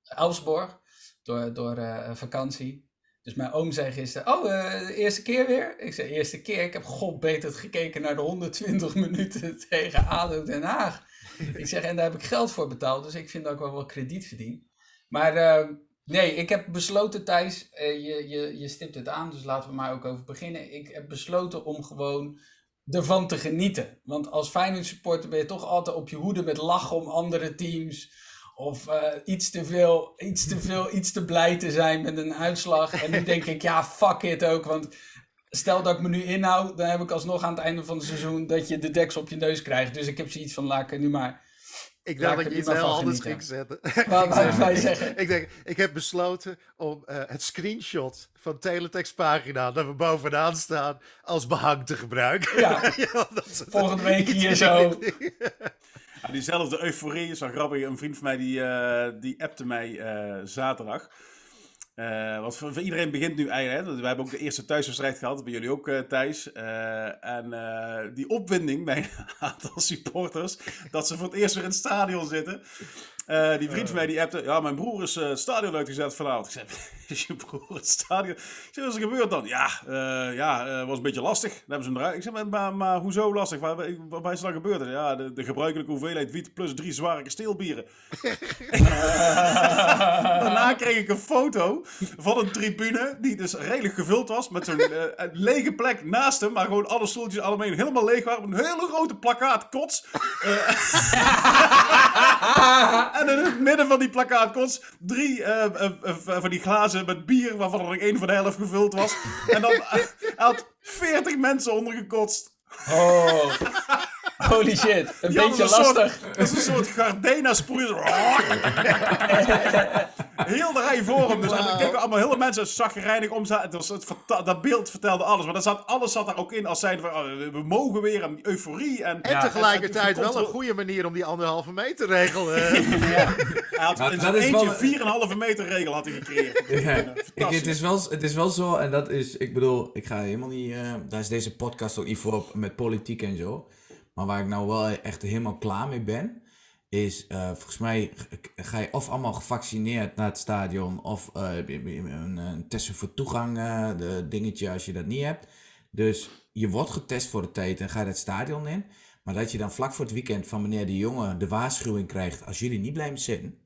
Elsborg door, door vakantie. Dus mijn oom zei gisteren, oh, uh, de eerste keer weer? Ik zei, eerste keer? Ik heb god beter gekeken naar de 120 minuten tegen ADO Den Haag. ik zeg, en daar heb ik geld voor betaald, dus ik vind dat ik wel wat krediet verdien. Maar uh, nee, ik heb besloten, Thijs, uh, je, je, je stipt het aan, dus laten we maar ook over beginnen. Ik heb besloten om gewoon ervan te genieten. Want als Feyenoord supporter ben je toch altijd op je hoede met lachen om andere teams of uh, iets, te veel, iets te veel, iets te blij te zijn met een uitslag. En nu denk ik, ja, fuck it ook. Want stel dat ik me nu inhoud, dan heb ik alsnog aan het einde van het seizoen dat je de deks op je neus krijgt. Dus ik heb zoiets van, laat ik nu maar... Ik dacht dat je iets heel anders ging zetten. Wat zou wij zeggen? Ik denk, ik heb besloten om uh, het screenshot van Teletext pagina dat we bovenaan staan als behang te gebruiken. Ja, ja volgende week hier zo. Ja, diezelfde euforie is wel grappig. Een vriend van mij die, uh, die appte mij uh, zaterdag. Uh, want voor, iedereen begint nu eigenlijk. We hebben ook de eerste thuiswedstrijd gehad, bij jullie ook uh, Thijs. Uh, en die opwinding bij een aantal supporters, dat ze voor het eerst weer in het stadion zitten. Uh, die vriend van mij die appte, ja, mijn broer is uh, het stadion uitgezet vanavond. Ik zei, is je broer het stadion? Ik zei, wat is er gebeurd dan? Ja, uh, ja, was een beetje lastig. Dan hebben ze hem eruit. Ik zei, maar, maar hoezo lastig? Waar, waar, waar is dan gebeurd? Ja, de, de, gebruikelijke hoeveelheid wiet plus drie zware kasteelbieren. Daarna kreeg ik een foto van een tribune die dus redelijk gevuld was. Met zo'n lege plek naast hem, maar gewoon alle stoeltjes allemaal helemaal leeg waren. Een hele grote plakkaat kots. En in het midden van die plakkaatkots drie uh, uh, uh, van die glazen met bier, waarvan er één van de helft gevuld was. En dan had 40 mensen ondergekotst. Oh. Holy shit, een beetje lastig. dat is een soort Gardena sproeier. Heel de rij voor hem. Dus wow. en keken allemaal hele mensen zagrijnig om. Het was, het, dat beeld vertelde alles. Maar dat zat, alles zat daar ook in als zijn van, oh, we mogen weer een euforie. En, en ja, tegelijkertijd en, en wel een goede manier om die anderhalve meter regel. Uh. ja. Hij had nou, in zijn eentje wel... 4,5 meter regel had hij gecreëerd. Ja. Ik, het, is wel, het is wel zo, en dat is, ik bedoel, ik ga helemaal niet, uh, daar is deze podcast ook niet voor met politiek en zo. Maar waar ik nou wel echt helemaal klaar mee ben, is uh, volgens mij ga je of allemaal gevaccineerd naar het stadion, of uh, een, een testen voor toegang, uh, de dingetje als je dat niet hebt. Dus je wordt getest voor de tijd en ga je het stadion in. Maar dat je dan vlak voor het weekend van meneer de jongen de waarschuwing krijgt, als jullie niet blijven zitten,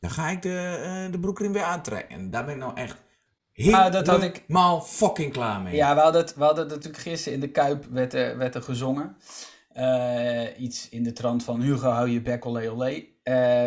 dan ga ik de, de broekriem weer aantrekken. En daar ben ik nou echt helemaal dat had ik... fucking klaar mee. Ja, we hadden, het, we hadden het natuurlijk gisteren in de Kuip werd er, werd er gezongen. Uh, iets in de trant van Hugo, hou je bek, olé, olé. Uh,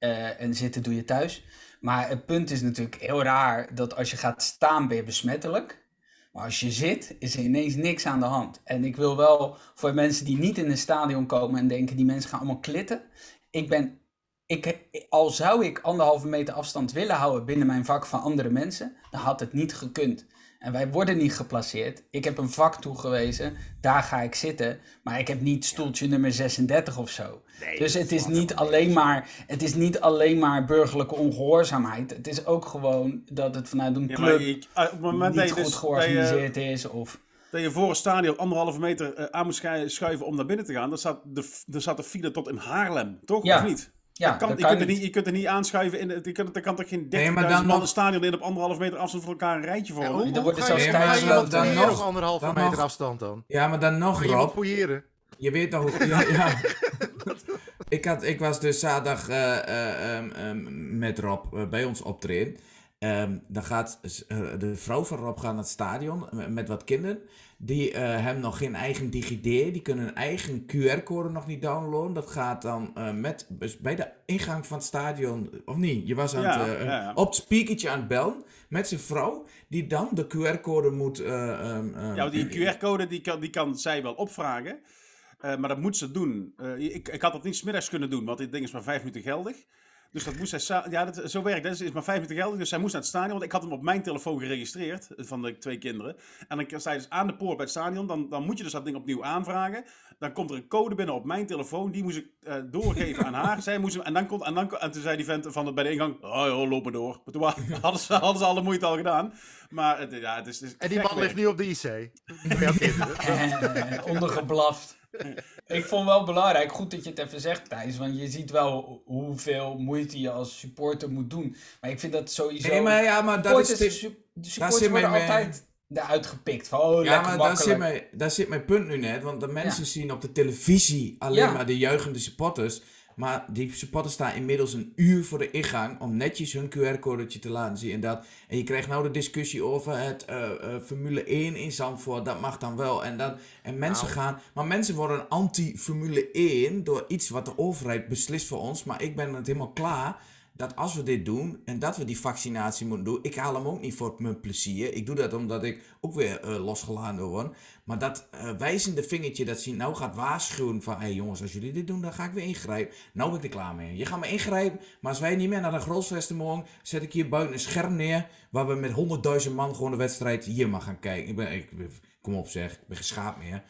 uh, en zitten doe je thuis. Maar het punt is natuurlijk heel raar dat als je gaat staan je besmettelijk. Maar als je zit, is er ineens niks aan de hand. En ik wil wel voor mensen die niet in een stadion komen en denken, die mensen gaan allemaal klitten. Ik ben, ik, al zou ik anderhalve meter afstand willen houden binnen mijn vak van andere mensen, dan had het niet gekund. En wij worden niet geplaceerd. Ik heb een vak toegewezen, daar ga ik zitten. Maar ik heb niet stoeltje nummer 36 of zo. dus het is, niet alleen maar, het is niet alleen maar burgerlijke ongehoorzaamheid. Het is ook gewoon dat het vanuit een club ja, ik, op het moment niet goed dus georganiseerd is. Of... Dat je voor een stadion anderhalve meter uh, aan moet schuiven om naar binnen te gaan. Dan staat de, dan staat de file tot in Haarlem, toch? Ja. Of niet? Ja, kan, je, kunt er niet, je kunt er niet aanschuiven. In, je kunt, er kan toch geen 30.000 nee, man nog... stadion in op anderhalve meter afstand van elkaar een rijtje voor. Ja, hoe, er wordt zelfs tijd dan, dan nog anderhalve meter nog, afstand dan. Ja, maar dan nog, Rob. Je Je weet toch... ja, ja. ik, had, ik was dus zaterdag uh, uh, um, met Rob uh, bij ons optreden. Um, dan gaat de vrouw van Rob gaan naar het stadion met wat kinderen. Die uh, hebben nog geen eigen DigiD. Die kunnen een eigen QR-code nog niet downloaden. Dat gaat dan uh, met, dus bij de ingang van het stadion. Of niet? Je was aan ja, het, uh, ja, op het speakertje aan het bellen. Met zijn vrouw. Die dan de QR-code moet. Um, ja, die QR-code die kan, die kan zij wel opvragen. maar dat moet ze doen. ik, ik had dat niet smiddags kunnen doen. Want dit ding is maar vijf minuten geldig. Dus dat moest zij. Ja, dat, zo werkt het. is maar vijf minuten geldig. Dus zij moest naar het stadion. Want ik had hem op mijn telefoon geregistreerd. Van de twee kinderen. En dan sta je dus aan de poort bij het stadion. Dan, dan moet je dus dat ding opnieuw aanvragen. Dan komt er een code binnen op mijn telefoon. Die moest ik uh, doorgeven aan haar. Zij moest en, dan komt, en, dan, en toen zei die vent van de, bij de ingang. Oh joh, loop maar door. Maar toen hadden ze, hadden ze alle moeite al gedaan. Maar het, ja, het is, het is En die man ligt nu op de IC. Ondergeblaft ik vond wel belangrijk, goed dat je het even zegt Thijs, want je ziet wel hoeveel moeite je als supporter moet doen. Maar ik vind dat sowieso... Nee, maar ja, maar dat is... De, de supporters worden altijd eruit gepikt. Van, oh, ja, maar daar zit, mijn, daar zit mijn punt nu net, want de mensen zien op de televisie alleen maar de juichende supporters. Maar die supporters staan inmiddels een uur voor de ingang om netjes hun QR-codetje te laten zien. En, dat, en je krijgt nou de discussie over het uh, uh, Formule 1 in Zandvoort. Dat mag dan wel. En, dan, en mensen nou. gaan. Maar mensen worden anti-Formule 1 door iets wat de overheid beslist voor ons. Maar ik ben het helemaal klaar dat als we dit doen en dat we die vaccinatie moeten doen, ik haal hem ook niet voor mijn plezier. Ik doe dat omdat ik ook weer uh, losgelaten word. Maar dat uh, wijzende vingertje dat zien nou gaat waarschuwen van, hé hey jongens, als jullie dit doen, dan ga ik weer ingrijpen. Nou ben ik er klaar mee. Je gaat me ingrijpen, maar als wij niet meer naar de grootvesten mogen, zet ik hier buiten een scherm neer, waar we met honderdduizend man gewoon de wedstrijd hier maar gaan kijken. Ik ben, ik, kom op zeg, ik ben geschaapt meer.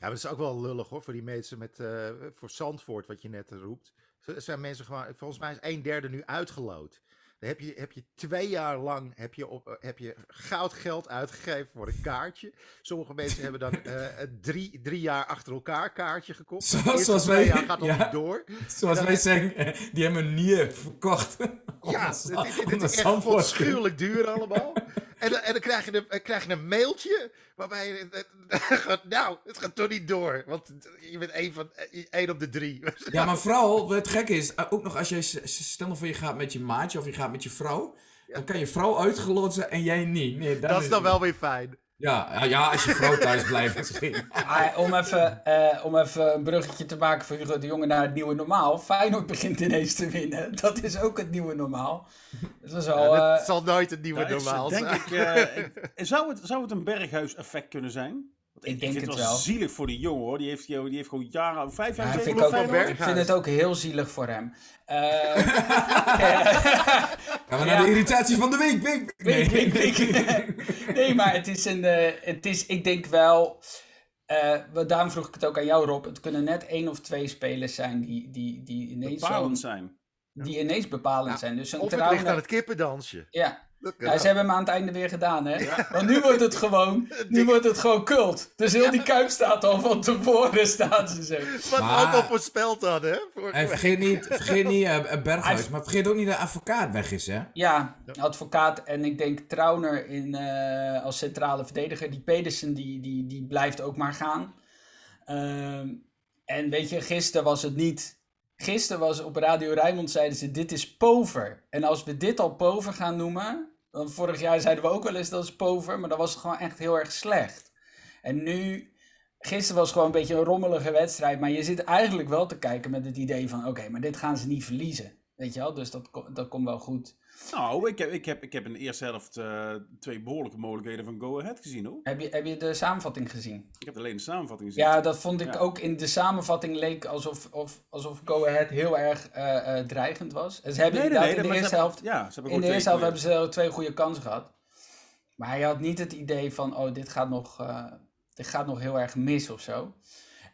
Ja, maar dat is ook wel lullig hoor, voor die mensen met, uh, voor Zandvoort, wat je net roept zijn mensen gewoon, volgens mij is een derde nu uitgeloot. Dan heb je, heb je twee jaar lang heb je op, eh, heb je goudgeld uitgegeven voor een kaartje. Sommige mensen hebben dan uh, drie, drie jaar achter elkaar kaartje gekocht. Zoals, wij, jaar gaat nog ja, niet door. Zoals wij zeggen, die hebben een nier verkocht. Ja, het, is echt afschuwelijk duur allemaal. En dan, en dan krijg, je een, krijg je een mailtje waarbij je, nou, het gaat toch niet door. Want je bent één, van, één op de drie. Ja, maar vooral, het gekke is, eh, ook nog als je, stel voor je gaat met je maatje of je gaat met je vrouw. Dan kan je vrouw uitgelotsen en jij niet. Nee, dat is dan wel weer fijn. Ja, ja, als je vrouw thuis blijft misschien. om, even, uh, om even een bruggetje te maken voor Hugo de Jonge naar het nieuwe normaal. Feyenoord begint ineens te winnen. Dat is ook het nieuwe normaal. Dat, is al, ja, dat uh, zal nooit het nieuwe normaal zijn. Denk ik, uh, zou, het, zou het een berghuis-effect kunnen zijn? Ik, ik denk vind het wel, wel zielig voor die jongen hoor. Die heeft, die heeft gewoon jaren, vijf jaar ja, vind ik, vind het ook heel zielig voor hem. Uh, Gaan we naar de irritatie van de week? week. Nee. Week, week, week. nee, maar het is een. Uh, het is, ik denk wel. Uh, daarom vroeg ik het ook aan jou, Rob. Het kunnen net één of twee spelers zijn die, die, die ineens. Bepalend zijn. Die ineens bepalend ja. zijn. Dus een of het ligt aan het kippendansje. Ja, ja, ze hebben hem aan het einde weer gedaan, hè? Want nu wordt het gewoon, nu wordt het gewoon cult. Dus heel die kuip staat al van tevoren, staan ze zo. Wat we ook al voorspeld hadden, hè? En vergeet niet, vergeet niet uh, Berghuis, maar vergeet ook niet dat de advocaat weg is, hè? Ja, advocaat en ik denk Trauner in, uh, als centrale verdediger. Die Pedersen, die, die, die blijft ook maar gaan. Uh, en weet je, gisteren was het niet Gisteren was op Radio Rijnmond zeiden ze: Dit is pover. En als we dit al pover gaan noemen. Dan vorig jaar zeiden we ook wel eens dat is pover. Maar dan was gewoon echt heel erg slecht. En nu. Gisteren was gewoon een beetje een rommelige wedstrijd. Maar je zit eigenlijk wel te kijken met het idee van: Oké, maar dit gaan ze niet verliezen. Weet je wel? Dus dat, dat komt wel goed. Nou, ik heb, ik heb, ik heb in de eerste helft uh, twee behoorlijke mogelijkheden van Go Ahead gezien hoor. Heb je, heb je de samenvatting gezien? Ik heb alleen de samenvatting gezien. Ja, dat vond ik ja. ook in de samenvatting leek alsof, of, alsof Go Ahead heel erg uh, uh, dreigend was. Ze hebben nee, nee, nee, in de eerste helft, ja, ze in de eerste helft hebben ze twee goede kansen gehad. Maar je had niet het idee van, oh, dit gaat nog, dit gaat nog heel erg mis of zo.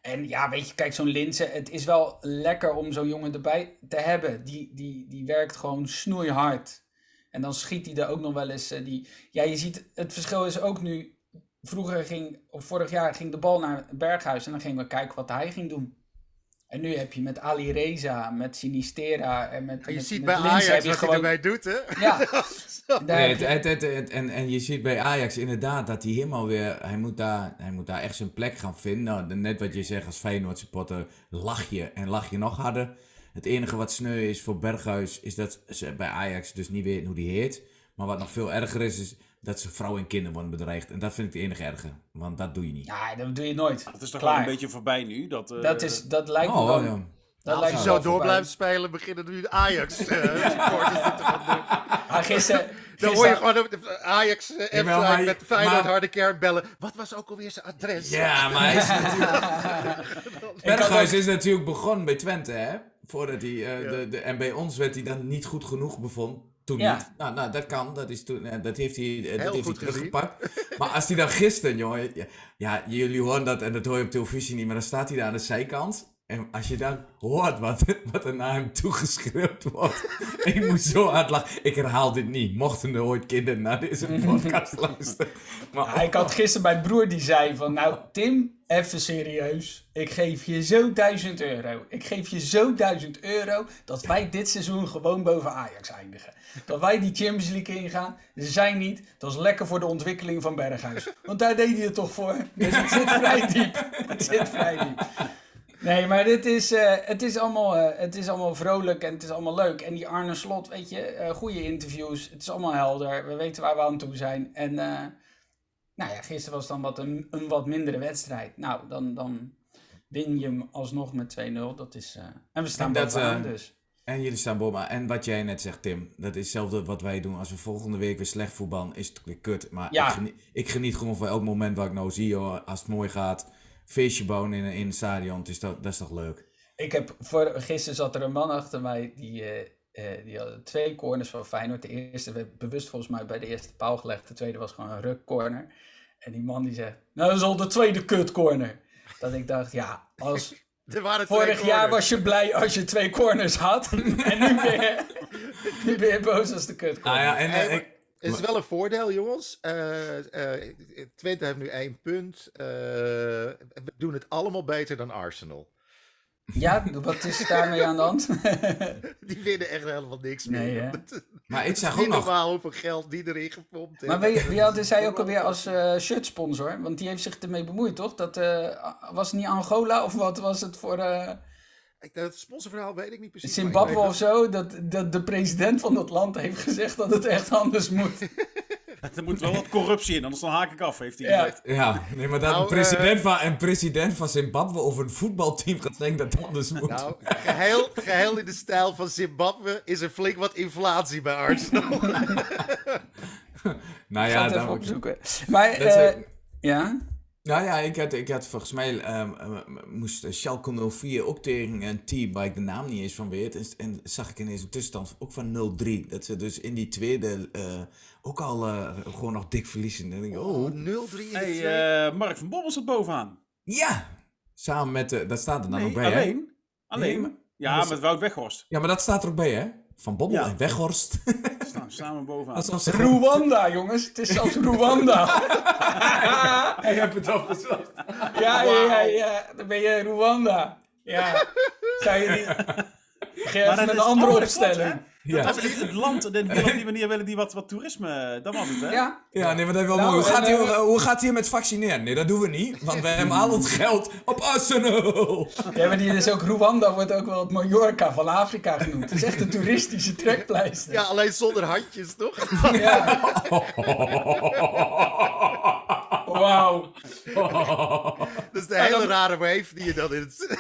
En ja, weet je, kijk, zo'n Linse, het is wel lekker om zo'n jongen erbij te hebben. Die, die, die werkt gewoon snoeihard. En dan schiet hij er ook nog wel eens. Uh, die... Ja, je ziet, het verschil is ook nu. Vroeger ging, of vorig jaar ging de bal naar Berghuis en dan gingen we kijken wat hij ging doen. En nu heb je met Ali Reza, met Sinistera en met. En je met, ziet met bij Linse, Ajax wat gewoon... hij doet, hè? Ja. nee, het, het, het, en, en je ziet bij Ajax inderdaad dat hij helemaal weer. Hij moet daar, hij moet daar echt zijn plek gaan vinden. Nou, net wat je zegt als Feyenoord supporter, lach je en lach je nog harder. Het enige wat sneu is voor Berghuis, is dat ze bij Ajax dus niet weten hoe die heet. Maar wat nog veel erger is, is dat ze vrouwen en kinderen worden bedreigd. En dat vind ik het enige erge. Want dat doe je niet. Ja, dat doe je nooit. Dat is toch Klaar. wel een beetje voorbij nu? Dat, uh... Dat, is, dat lijkt me Oh, wel... ja. Dat Als je zo door voorbij. blijft spelen, beginnen nu de Ajax uh, supporters dit te gaan doen. Maar gisteren... Dan hoor je gewoon de Ajax uh, Jawel, maar- met Feyenoord maar- harde kern bellen. Wat was ook alweer zijn adres? Ja, maar hij is natuurlijk... Berghuis is natuurlijk begonnen bij Twente, hè? Voordat hij, eh, Ja. de, de, en bij ons werd hij dan niet goed genoeg bevonden. Toen Ja. niet. Nou, nou, dat kan. Dat, is toen, eh, dat heeft hij, eh, dat heeft goed hij teruggepakt. maar als hij dan gisteren, jongen... Ja, ja, jullie horen dat en dat hoor je op televisie niet. Maar dan staat hij daar aan de zijkant. En als je dan hoort wat, wat er naar hem toegeschreeuwd wordt. ik moet zo hard lachen. Ik herhaal dit niet. Mochten er ooit kinderen naar deze podcast luisteren. Maar, ik had gisteren mijn broer die zei van, nou Tim, even serieus. Ik geef je zo 1000 euro. Ik geef je zo 1000 euro dat wij dit seizoen gewoon boven Ajax eindigen. Dat wij die Champions League ingaan. Ze zijn niet. Dat is lekker voor de ontwikkeling van Berghuis. Want daar deed hij het toch voor. Dus het zit vrij diep. Het zit vrij diep. Nee, maar dit is, eh, het, is allemaal, eh, het is allemaal vrolijk en het is allemaal leuk. En die Arne Slot, weet je, eh, goede interviews. Het is allemaal helder. We weten waar we aan toe zijn. En nou ja, gisteren was dan wat een, een wat mindere wedstrijd. Nou, dan, dan win je hem alsnog met 2-0. Dat is, en we staan bovenaan dus. En jullie staan boven. En wat jij net zegt, Tim. Dat is hetzelfde wat wij doen. Als we volgende week weer slecht voetballen, is het weer kut. Maar Ja. ik, geniet, ik geniet gewoon van elk moment wat ik nou zie. Als het mooi gaat. Feestje bouwen in, in het stadion. Het is toch, dat is toch leuk? Ik heb voor, gisteren zat er een man achter mij die, eh, eh, die had twee corners van Feyenoord. De eerste werd bewust volgens mij bij de eerste paal gelegd. De tweede was gewoon een rukcorner. En die man die zegt, nou dat is al de tweede kutcorner. Dat ik dacht, ja, als, Er waren Vorig twee jaar was je blij als je twee corners had. en nu ben je, nu ben je boos als de kut Nou ja, en, Hey, eh, Het is wel een voordeel, jongens. Eh, eh, Twente heeft nu één punt. Eh, we doen het allemaal beter dan Arsenal. Ja, wat is daarmee aan de hand? Die winnen echt helemaal niks meer. Nee, maar ik zag ook nog... normaal hoeveel geld die erin gepompt heeft. maar wie, wie had zij ook alweer als eh shirtsponsor? Want die heeft zich ermee bemoeid, toch? Dat eh, was het niet Angola of wat was het voor eh, Het sponsorverhaal weet ik niet precies. Zimbabwe ik of zo? Dat, dat de president van dat land heeft gezegd dat het echt anders moet. Er moet wel wat corruptie in, anders dan haak ik af, heeft hij Ja. gezegd. Ja, nee, maar dat Nou, een, president van, een president van Zimbabwe over een voetbalteam gaat zeggen dat het anders moet. Nou, geheel, geheel in de stijl van Zimbabwe is er flink wat inflatie bij Arsenal. nou Ik ja, ga het even dan, opzoeken. Maar, Dat eh, eh, ja? Nou ja, ik had, ik had volgens mij ehm, eh, moest Schalke 04 ook tegen een team waar ik de naam niet eens van weet. En, en zag ik ineens een tussenstand ook van 0-3. Dat ze dus in die tweede eh, ook al eh, gewoon nog dik verliezen. En dan denk ik, oh, Oh, 0-3 in de Hey, eh, Mark van Bommel zit bovenaan. ja! Samen met, de dat staat er dan Nee, ook bij, hè? alleen. Alleen. Nee, maar- ja, maar- met Wout Weghorst. Ja, maar dat staat er ook bij, hè? Van Bobbel Ja. en Weghorst. Staan samen bovenaan. Alsof ze Rwanda, jongens. Het is zelfs Rwanda. Hij hebt het opgezocht. Ja, ja, ja, ja. Dan ben je Rwanda. Ja. Zou je niet... Geef Maar een andere oh, opstelling. Ja. Dat was het, het land, op die manier willen die wat, wat toerisme, dat was het, hè? Ja. Ja, nee, maar dat is wel Nou, mooi. Hoe en, gaat, hij, eh, hoe gaat hij met vaccineren? Nee, dat doen we niet. Want we hebben al het geld op Arsenal. Ja, maar die is ook Rwanda wordt ook wel het Mallorca van Afrika genoemd. Het is echt een toeristische trekpleister. Ja, alleen zonder handjes, toch? Ja. Wauw. Dat is de hele rare wave die je dan in het...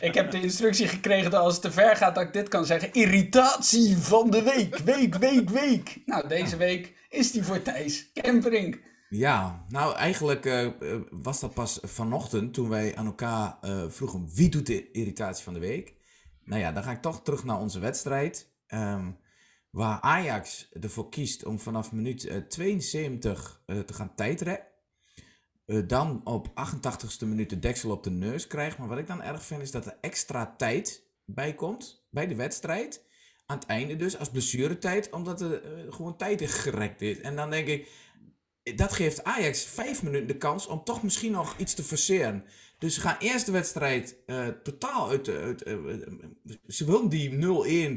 Ik heb de instructie gekregen dat als het te ver gaat dat ik dit kan zeggen. Irritatie van de week. Week, week, week. Nou, deze week is die voor Thijs Kemperink. Ja, nou eigenlijk eh, eh, was dat pas vanochtend toen wij aan elkaar eh, vroegen wie doet de irritatie van de week. Nou ja, dan ga ik toch terug naar onze wedstrijd. ehm, waar Ajax ervoor kiest om vanaf minuut eh, 72 eh, te gaan tijdrekken. Eh, dan op 88ste minuut de deksel op de neus krijgt. Maar wat ik dan erg vind is dat er extra tijd bij komt bij de wedstrijd. Aan het einde dus, als blessuretijd, omdat er eh, gewoon tijd in gerekt is. En dan denk ik, dat geeft Ajax vijf minuten de kans om toch misschien nog iets te forceren. Dus ze gaan eerst de wedstrijd eh, totaal uit... uit eh, eh, ze willen die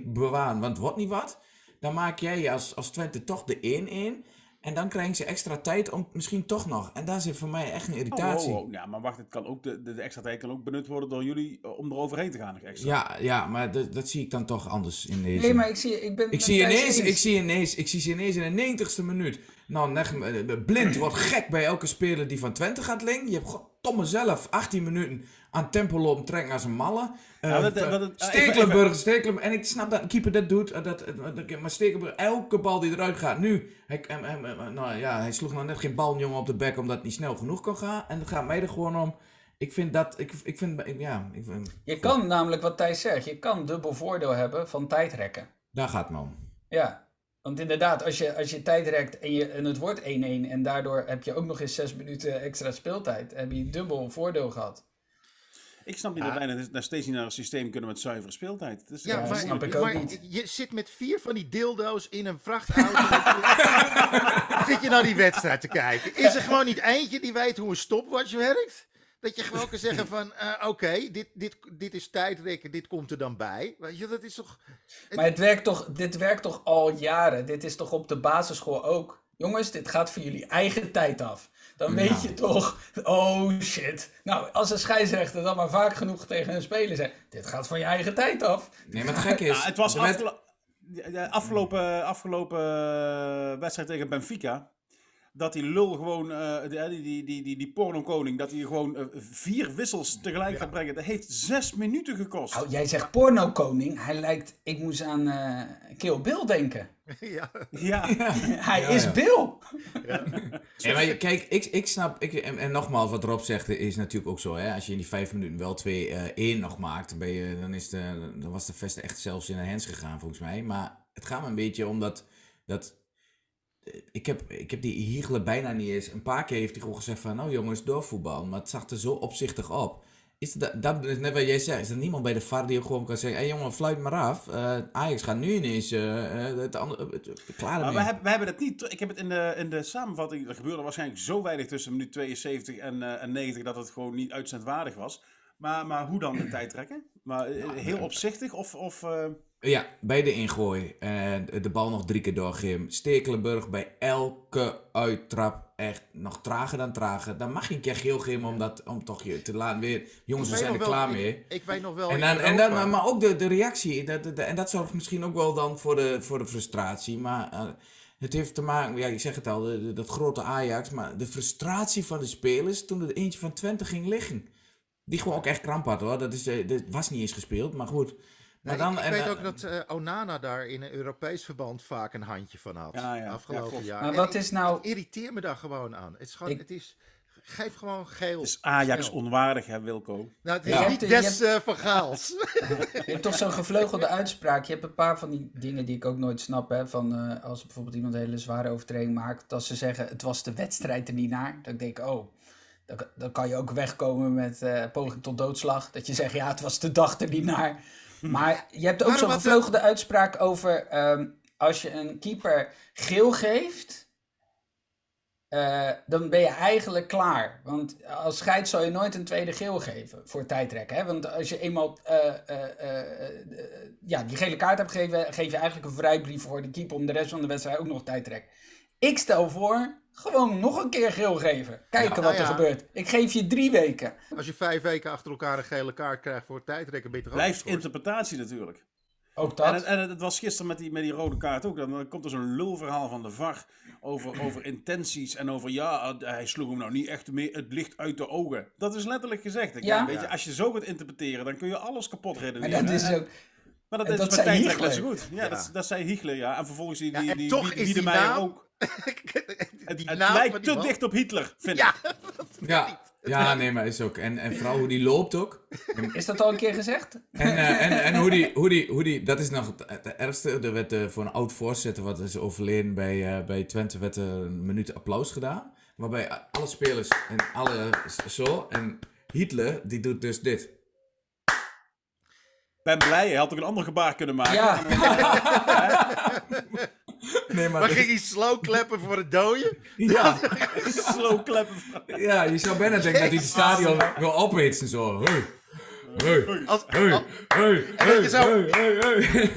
0-1 bewaren, want het wordt niet wat. Dan maak jij als, als Twente toch de 1-1. En dan krijgen ze extra tijd om misschien toch nog. En daar zit voor mij echt een Oh, irritatie. oh, oh. Ja, maar wacht, het kan ook, de, de, extra tijd kan ook benut worden door jullie eh, om er overheen te gaan. nog Extra. Ja, ja, maar dat, dat zie ik dan toch anders in deze. Nee, maar ik zie, ik ben Ik zie, ineens, eens. ik, zie ineens, ik zie ze ineens in de 90ste minuut. Nou, eh, blind wordt gek bij elke speler die van Twente gaat linken. Je hebt goddomme zelf 18 minuten aan tempo lopen trekken als een malle. Eh, Ja, dat- dat- dat- Stekelenburg, Stekelenburg. En ik snap dat een keeper dat doet. eh, Dat, eh, dat, maar Stekelenburg, elke bal die eruit gaat. Nu, hij, hij, hij- hij- nou ja, hij sloeg nou net geen baljongen op de bek omdat het niet snel genoeg kon gaan. En het gaat mij er gewoon om. Ik vind dat, ik, ik vind, ik- ja, ik, vind- Je kan namelijk wat Thijs zegt. Je kan dubbel voordeel hebben van tijdrekken. daar gaat het me om. Ja. Want inderdaad, als je, als je tijd rekt en, je, en het wordt 1-1 en daardoor heb je ook nog eens 6 minuten extra speeltijd, heb je dubbel voordeel gehad. Ik snap niet dat wij nog steeds niet naar een systeem kunnen met zuivere speeltijd. Dat is- Ja, maar, snap ik ook maar niet. je zit met vier van die dildo's in een vrachtauto. zit je naar die wedstrijd te kijken? Is er gewoon niet eentje die weet hoe een stopwatch werkt? Dat je gewoon kan zeggen van, eh, oké, dit, dit, dit is tijdrekken, dit komt er dan bij. Weet je, dat is toch... Maar het werkt toch, dit werkt toch al jaren? Dit is toch op de basisschool ook? Jongens, dit gaat voor jullie eigen tijd af. Dan weet je toch, oh shit. Nou, als een scheidsrechter dan maar vaak genoeg tegen een speler zegt, dit gaat van je eigen tijd af. Nee, maar het gekke is... Ja, het was werd- afgelo- de- afgelopen, afgelopen eh, wedstrijd tegen Benfica. Dat die lul gewoon, eh, die, die, die, die, die, die pornokoning, dat hij gewoon eh, vier wissels tegelijk gaat brengen. Dat heeft zes minuten gekost. Nou, jij zegt porno-koning. Hij lijkt, ik moest aan eh Kill Bill denken. ja. Ja, Hij Ja, is ja. Bill. Ja, maar kijk, ik, ik snap, ik, en, en nogmaals, wat Rob zegt, is natuurlijk ook zo. Hè? Als je in die vijf minuten wel 2-1 nog maakt, dan, ben je, dan, is de, dan was de veste echt zelfs in de hands gegaan, volgens mij. Maar het gaat me een beetje om dat, dat eh, ik, heb, ik heb die Hiegelen bijna niet eens. Een paar keer heeft hij gewoon gezegd van, nou jongens, doorvoetbal. Maar het zag er zo opzichtig op. Is dat, dat is net wat jij zegt. Is er niemand bij de VAR die ook gewoon kan zeggen: hé hey jongen, fluit maar af. Uh, Ajax gaat nu ineens uh, het andere. Klaar maar we hebben, we hebben het niet. Ik heb het in de, in de samenvatting. Er gebeurde waarschijnlijk zo weinig tussen minuut 72 en, en 90 dat het gewoon niet uitzendwaardig was. Maar, maar hoe dan de tijd trekken? Maar heel opzichtig of. of ja, bij de ingooi. En de bal nog drie keer doorgeven. Stekelenburg bij elke uittrap echt nog trager dan trager. Dan mag je een keer geel geven om, dat, om toch je te laten weer... Jongens, we zijn er klaar mee. Ik, ik, weet nog wel... En dan, en dan, maar ook de, de reactie. Dat, en dat zorgt misschien ook wel dan voor de, voor de frustratie. Maar uh, het heeft te maken... Ja, ik zeg het al, de, dat grote Ajax. Maar de frustratie van de spelers toen er eentje van Twente ging liggen. Die gewoon ook echt kramp had hoor. Dat, is, eh, dat was niet eens gespeeld, maar goed... Maar dan, ik, ik weet en, ook dat uh, Onana daar in een Europees verband vaak een handje van had. Ja, ja. Afgelopen jaar. Maar wat is nou... irriteer me daar gewoon aan. Het is gewoon, het is... Geef gewoon geel. Het is Ajax onwaardig, hè, Wilco? Nou, het is niet des hebt, uh, van Gaals. je hebt toch zo'n gevleugelde uitspraak. Je hebt een paar van die dingen die ik ook nooit snap. Hè, van, uh, als bijvoorbeeld iemand een hele zware overtreding maakt. Dat ze zeggen, het was de wedstrijd er niet naar. Dan denk ik, oh, dan, dan kan je ook wegkomen met uh, poging tot doodslag. Dat je zegt, ja, het was de dag er niet naar. Maar je hebt ook zo'n gevleugelde uitspraak over um, als je een keeper geel geeft, uh, dan ben je eigenlijk klaar. Want als scheid zou je nooit een tweede geel geven voor tijdrekken. Hè? Want als je eenmaal uh, uh, ja, die gele kaart hebt gegeven, geef je eigenlijk een vrijbrief voor de keeper om de rest van de wedstrijd ook nog tijd te trekken. Ik stel voor gewoon nog een keer geel geven. Kijken wat nou er gebeurt. Ik geef je drie weken. Als je vijf weken achter elkaar een gele kaart krijgt voor tijdrekken, ben je toch Blijft interpretatie natuurlijk. Ook dat. En het, en het, was gisteren met die, met die rode kaart ook. Dan, komt er zo'n lulverhaal van de VAR over, over intenties en over ja, hij sloeg hem nou niet echt mee het licht uit de ogen. Dat is letterlijk gezegd. Ik ja. weet je, als je zo gaat interpreteren, dan kun je alles kapot redeneren. En dat is ook... Maar dat, is net zo goed. Ja, Dat, dat zei Hiegler, ja. En vervolgens die, die, die, die, die, die, ook. het, het lijkt te dicht op Hitler, vind ja, ik. Ja, ja, nee, maar is ook. En, en vooral hoe die loopt ook. Is dat al een keer gezegd? En, uh, en, en hoe, die, hoe, die, hoe die, dat is nog het, het ergste. Er werd uh, voor een oud voorzitter, wat is overleden bij, uh, bij Twente, werd een minuut applaus gedaan. Waarbij alle spelers en alle zo. En Hitler, die doet dus dit. Ben blij, hij had ook een ander gebaar kunnen maken. Ja. Nee, maar, maar ging hij slow klappen voor het dode? Ja. slow klappen. Ja, je zou bijna denken dat hij het stadion wil ophitsen en zo. Hey. Hey, als, hey, als, hey, en, dat je zo,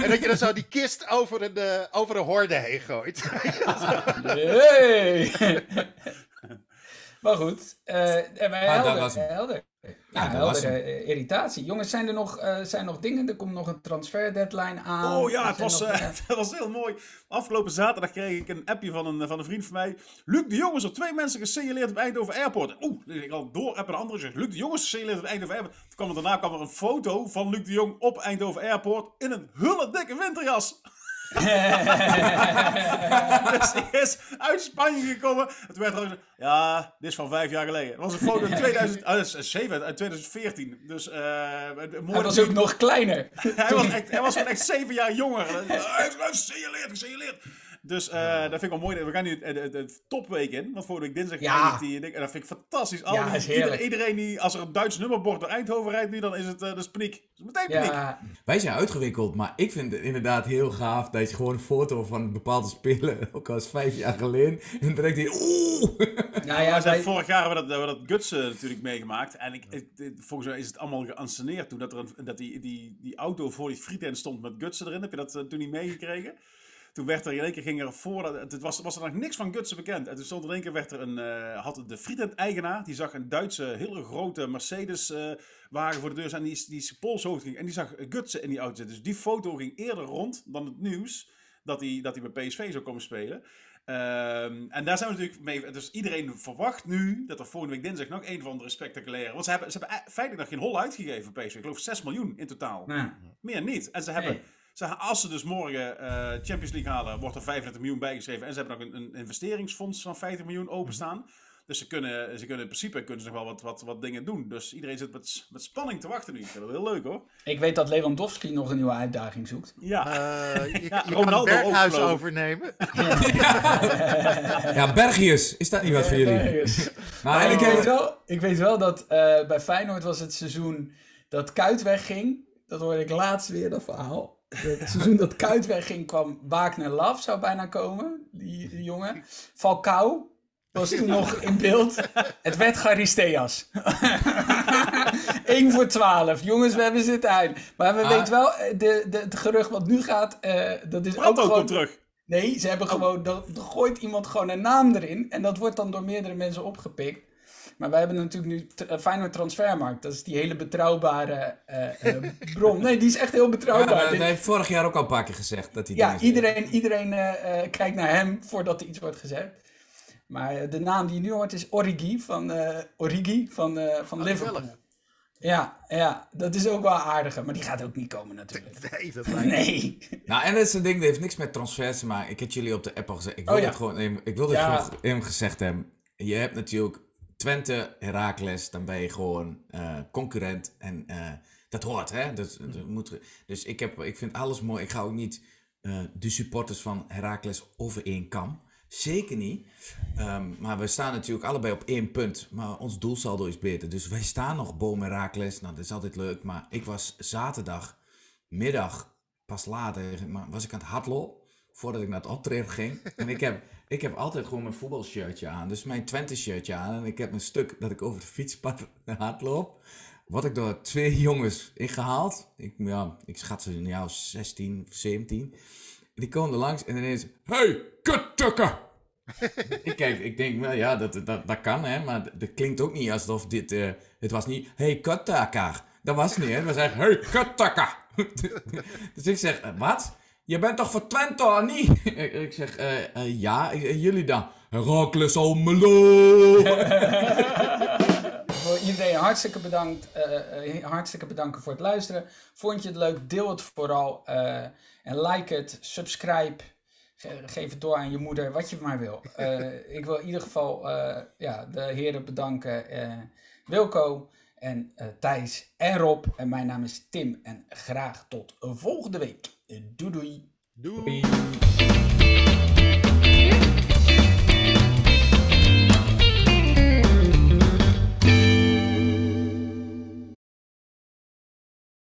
en dat je dan zo die kist over de, over de horde heen gooit. nee. maar goed, uh, en wij helder, helder. Ja, ja was uh, irritatie. Jongens, zijn er nog, uh, zijn nog dingen? Er komt nog een transfer deadline aan. Oh ja, het was, uh, het was heel mooi. Afgelopen zaterdag kreeg ik een appje van een, van een vriend van mij. Luc de Jongens er twee mensen gesignaleerd op Eindhoven Airport. Oeh, ik al door heb een andere gezegd. Luc de Jongens gesignaleerd op Eindhoven Airport. Toen kwam er, daarna kwam er een foto van Luc de Jong op Eindhoven Airport in een hulle dikke winterjas. Dus die is uit Spanje gekomen. Het werd gewoon, ja, dit is van vijf jaar geleden. Het was een foto in 2007, uit 2014. Dus, uh, hij was ook nog kleiner. hij, was echt, hij was gewoon echt zeven jaar jonger. Hij is gesignaleerd, gesignaleerd. Dus uh, dat vind ik wel mooi. We gaan nu de, topweek in. Want vorige week dinsdag ja. die. En dat vind ik fantastisch. Al ja, iedereen, iedereen, die, als er een Duits nummerbord door Eindhoven rijdt nu, dan is het uh, dus paniek. Dus meteen paniek. Ja. Wij zijn uitgewikkeld, maar ik vind het inderdaad heel gaaf dat je gewoon een foto van een bepaalde speler, ook al is vijf jaar geleden, en direct die oeh. Nou ja, wij... vorig jaar hebben we dat, we dat Gutsen natuurlijk meegemaakt. En ik, ik, volgens mij is het allemaal geanceneerd toen dat, er een, dat die, die, die auto voor die frieten stond met Gutsen erin. Heb je dat uh, toen niet meegekregen? Toen werd er in één keer ging er voor, het was, was er nog niks van Gutsen bekend. En toen stond in één keer werd er een, uh, had de Friedend-eigenaar, die zag een Duitse, hele grote Mercedes uh, wagen voor de deur en die, die polshoogte ging. En die zag Gutsen in die auto zitten. Dus die foto ging eerder rond dan het nieuws dat hij, dat hij bij PSV zou komen spelen. Um, en daar zijn we natuurlijk mee. Dus iedereen verwacht nu dat er volgende week dinsdag nog een van de spectaculaire. Want ze hebben, ze hebben feitelijk nog geen hol uitgegeven PSV. Ik geloof 6 miljoen in totaal. Meer niet. En ze hebben. Nee als ze dus morgen uh, Champions League halen, wordt er 35 miljoen bijgeschreven. En ze hebben nog een, een, investeringsfonds van 50 miljoen openstaan. Dus ze kunnen, ze kunnen in principe kunnen ze nog wel wat, wat, wat dingen doen. Dus iedereen zit met, met spanning te wachten nu. Ik vind dat heel leuk hoor. Ik weet dat Lewandowski nog een nieuwe uitdaging zoekt. Ja. Uh, je, Ja, je Ronaldo kan Berghuis ook, overnemen. Ja, Bergius, is dat niet wat voor jullie? Maar ik, weet wel, ik weet wel dat eh, bij Feyenoord was het seizoen dat Kuit wegging. Dat hoorde ik laatst weer, dat verhaal. Het seizoen dat Kuit wegging kwam Wagner Love, zou bijna komen. Die, die jongen. Falcao was toen nog in beeld. Het werd Charisteas. 1 voor 12. Jongens, we hebben zitten uit. Maar we Ah. weten wel, eh, de, de, het gerucht wat nu gaat, eh, dat is ook gewoon... komt terug. Nee, ze hebben gewoon, er, er gooit iemand gewoon een naam erin. En dat wordt dan door meerdere mensen opgepikt. Maar wij hebben natuurlijk nu eh, Feyenoord Transfermarkt. Dat is die hele betrouwbare eh, eh, bron. Nee, die is echt heel Ja, betrouwbaar. dat Dit- heeft vorig jaar ook al een paar keer gezegd. Dat hij ja, iedereen, iedereen eh, eh, kijkt naar hem voordat er iets wordt gezegd. Maar de naam die je nu hoort is Origi van, eh, Origi van, eh, van Liverpool. gezellig. Ja, ja, dat is ook wel aardiger. Maar die gaat ook niet komen natuurlijk. Nee, dat lijkt. Nee. Nou, en dat is een ding, dat heeft niks met transfers te maken. Ik heb jullie op de app al gezegd. Ik wil Oh, ja. dit gewoon ik wil dit Ja. gewoon gezegd hebben. Je hebt natuurlijk Twente, Heracles, dan ben je gewoon eh, concurrent. En eh, dat hoort, hè? Dat, dat moet, dus ik, heb, ik vind alles mooi. Ik ga ook niet eh, de supporters van Heracles over één kam. Zeker niet. Ehm, maar we staan natuurlijk allebei op één punt. Maar ons doelsaldo is beter. Dus wij staan nog boven Heracles. Nou, dat is altijd leuk. Maar ik was zaterdagmiddag, pas later, maar was ik aan het hardlopen. Voordat ik naar het optreden ging. En ik heb, ik heb altijd gewoon mijn voetbalshirtje aan. Dus mijn Twente shirtje aan. En ik heb een stuk dat ik over de fietspad hardloop. Word ik door twee jongens ingehaald. Ik, ja, ik schat ze in jou 16, 17. Die komen er langs en ineens... Hey, kuttukken! ik kijk, ik denk, wel ja, dat, dat, dat kan, hè. Maar dat klinkt ook niet alsof dit... eh, het was niet, hey, kuttukker. Dat was niet, hè. Het was echt, hey, kuttukker. dus ik zeg, wat? Je bent toch voor Twente, of niet? ik zeg, eh, eh, ja, eh, jullie dan? Herakles Almelo! Voor iedereen hartstikke bedankt. hartstikke bedanken voor het luisteren. Vond je het leuk? Deel het vooral. en like het. Subscribe. Ge- geef het door aan je moeder. Wat je maar wil. Ik wil in ieder geval ja, de heren bedanken. Wilco en Thijs en Rob. En mijn naam is Tim. En graag tot volgende week. Doodle. Doodle.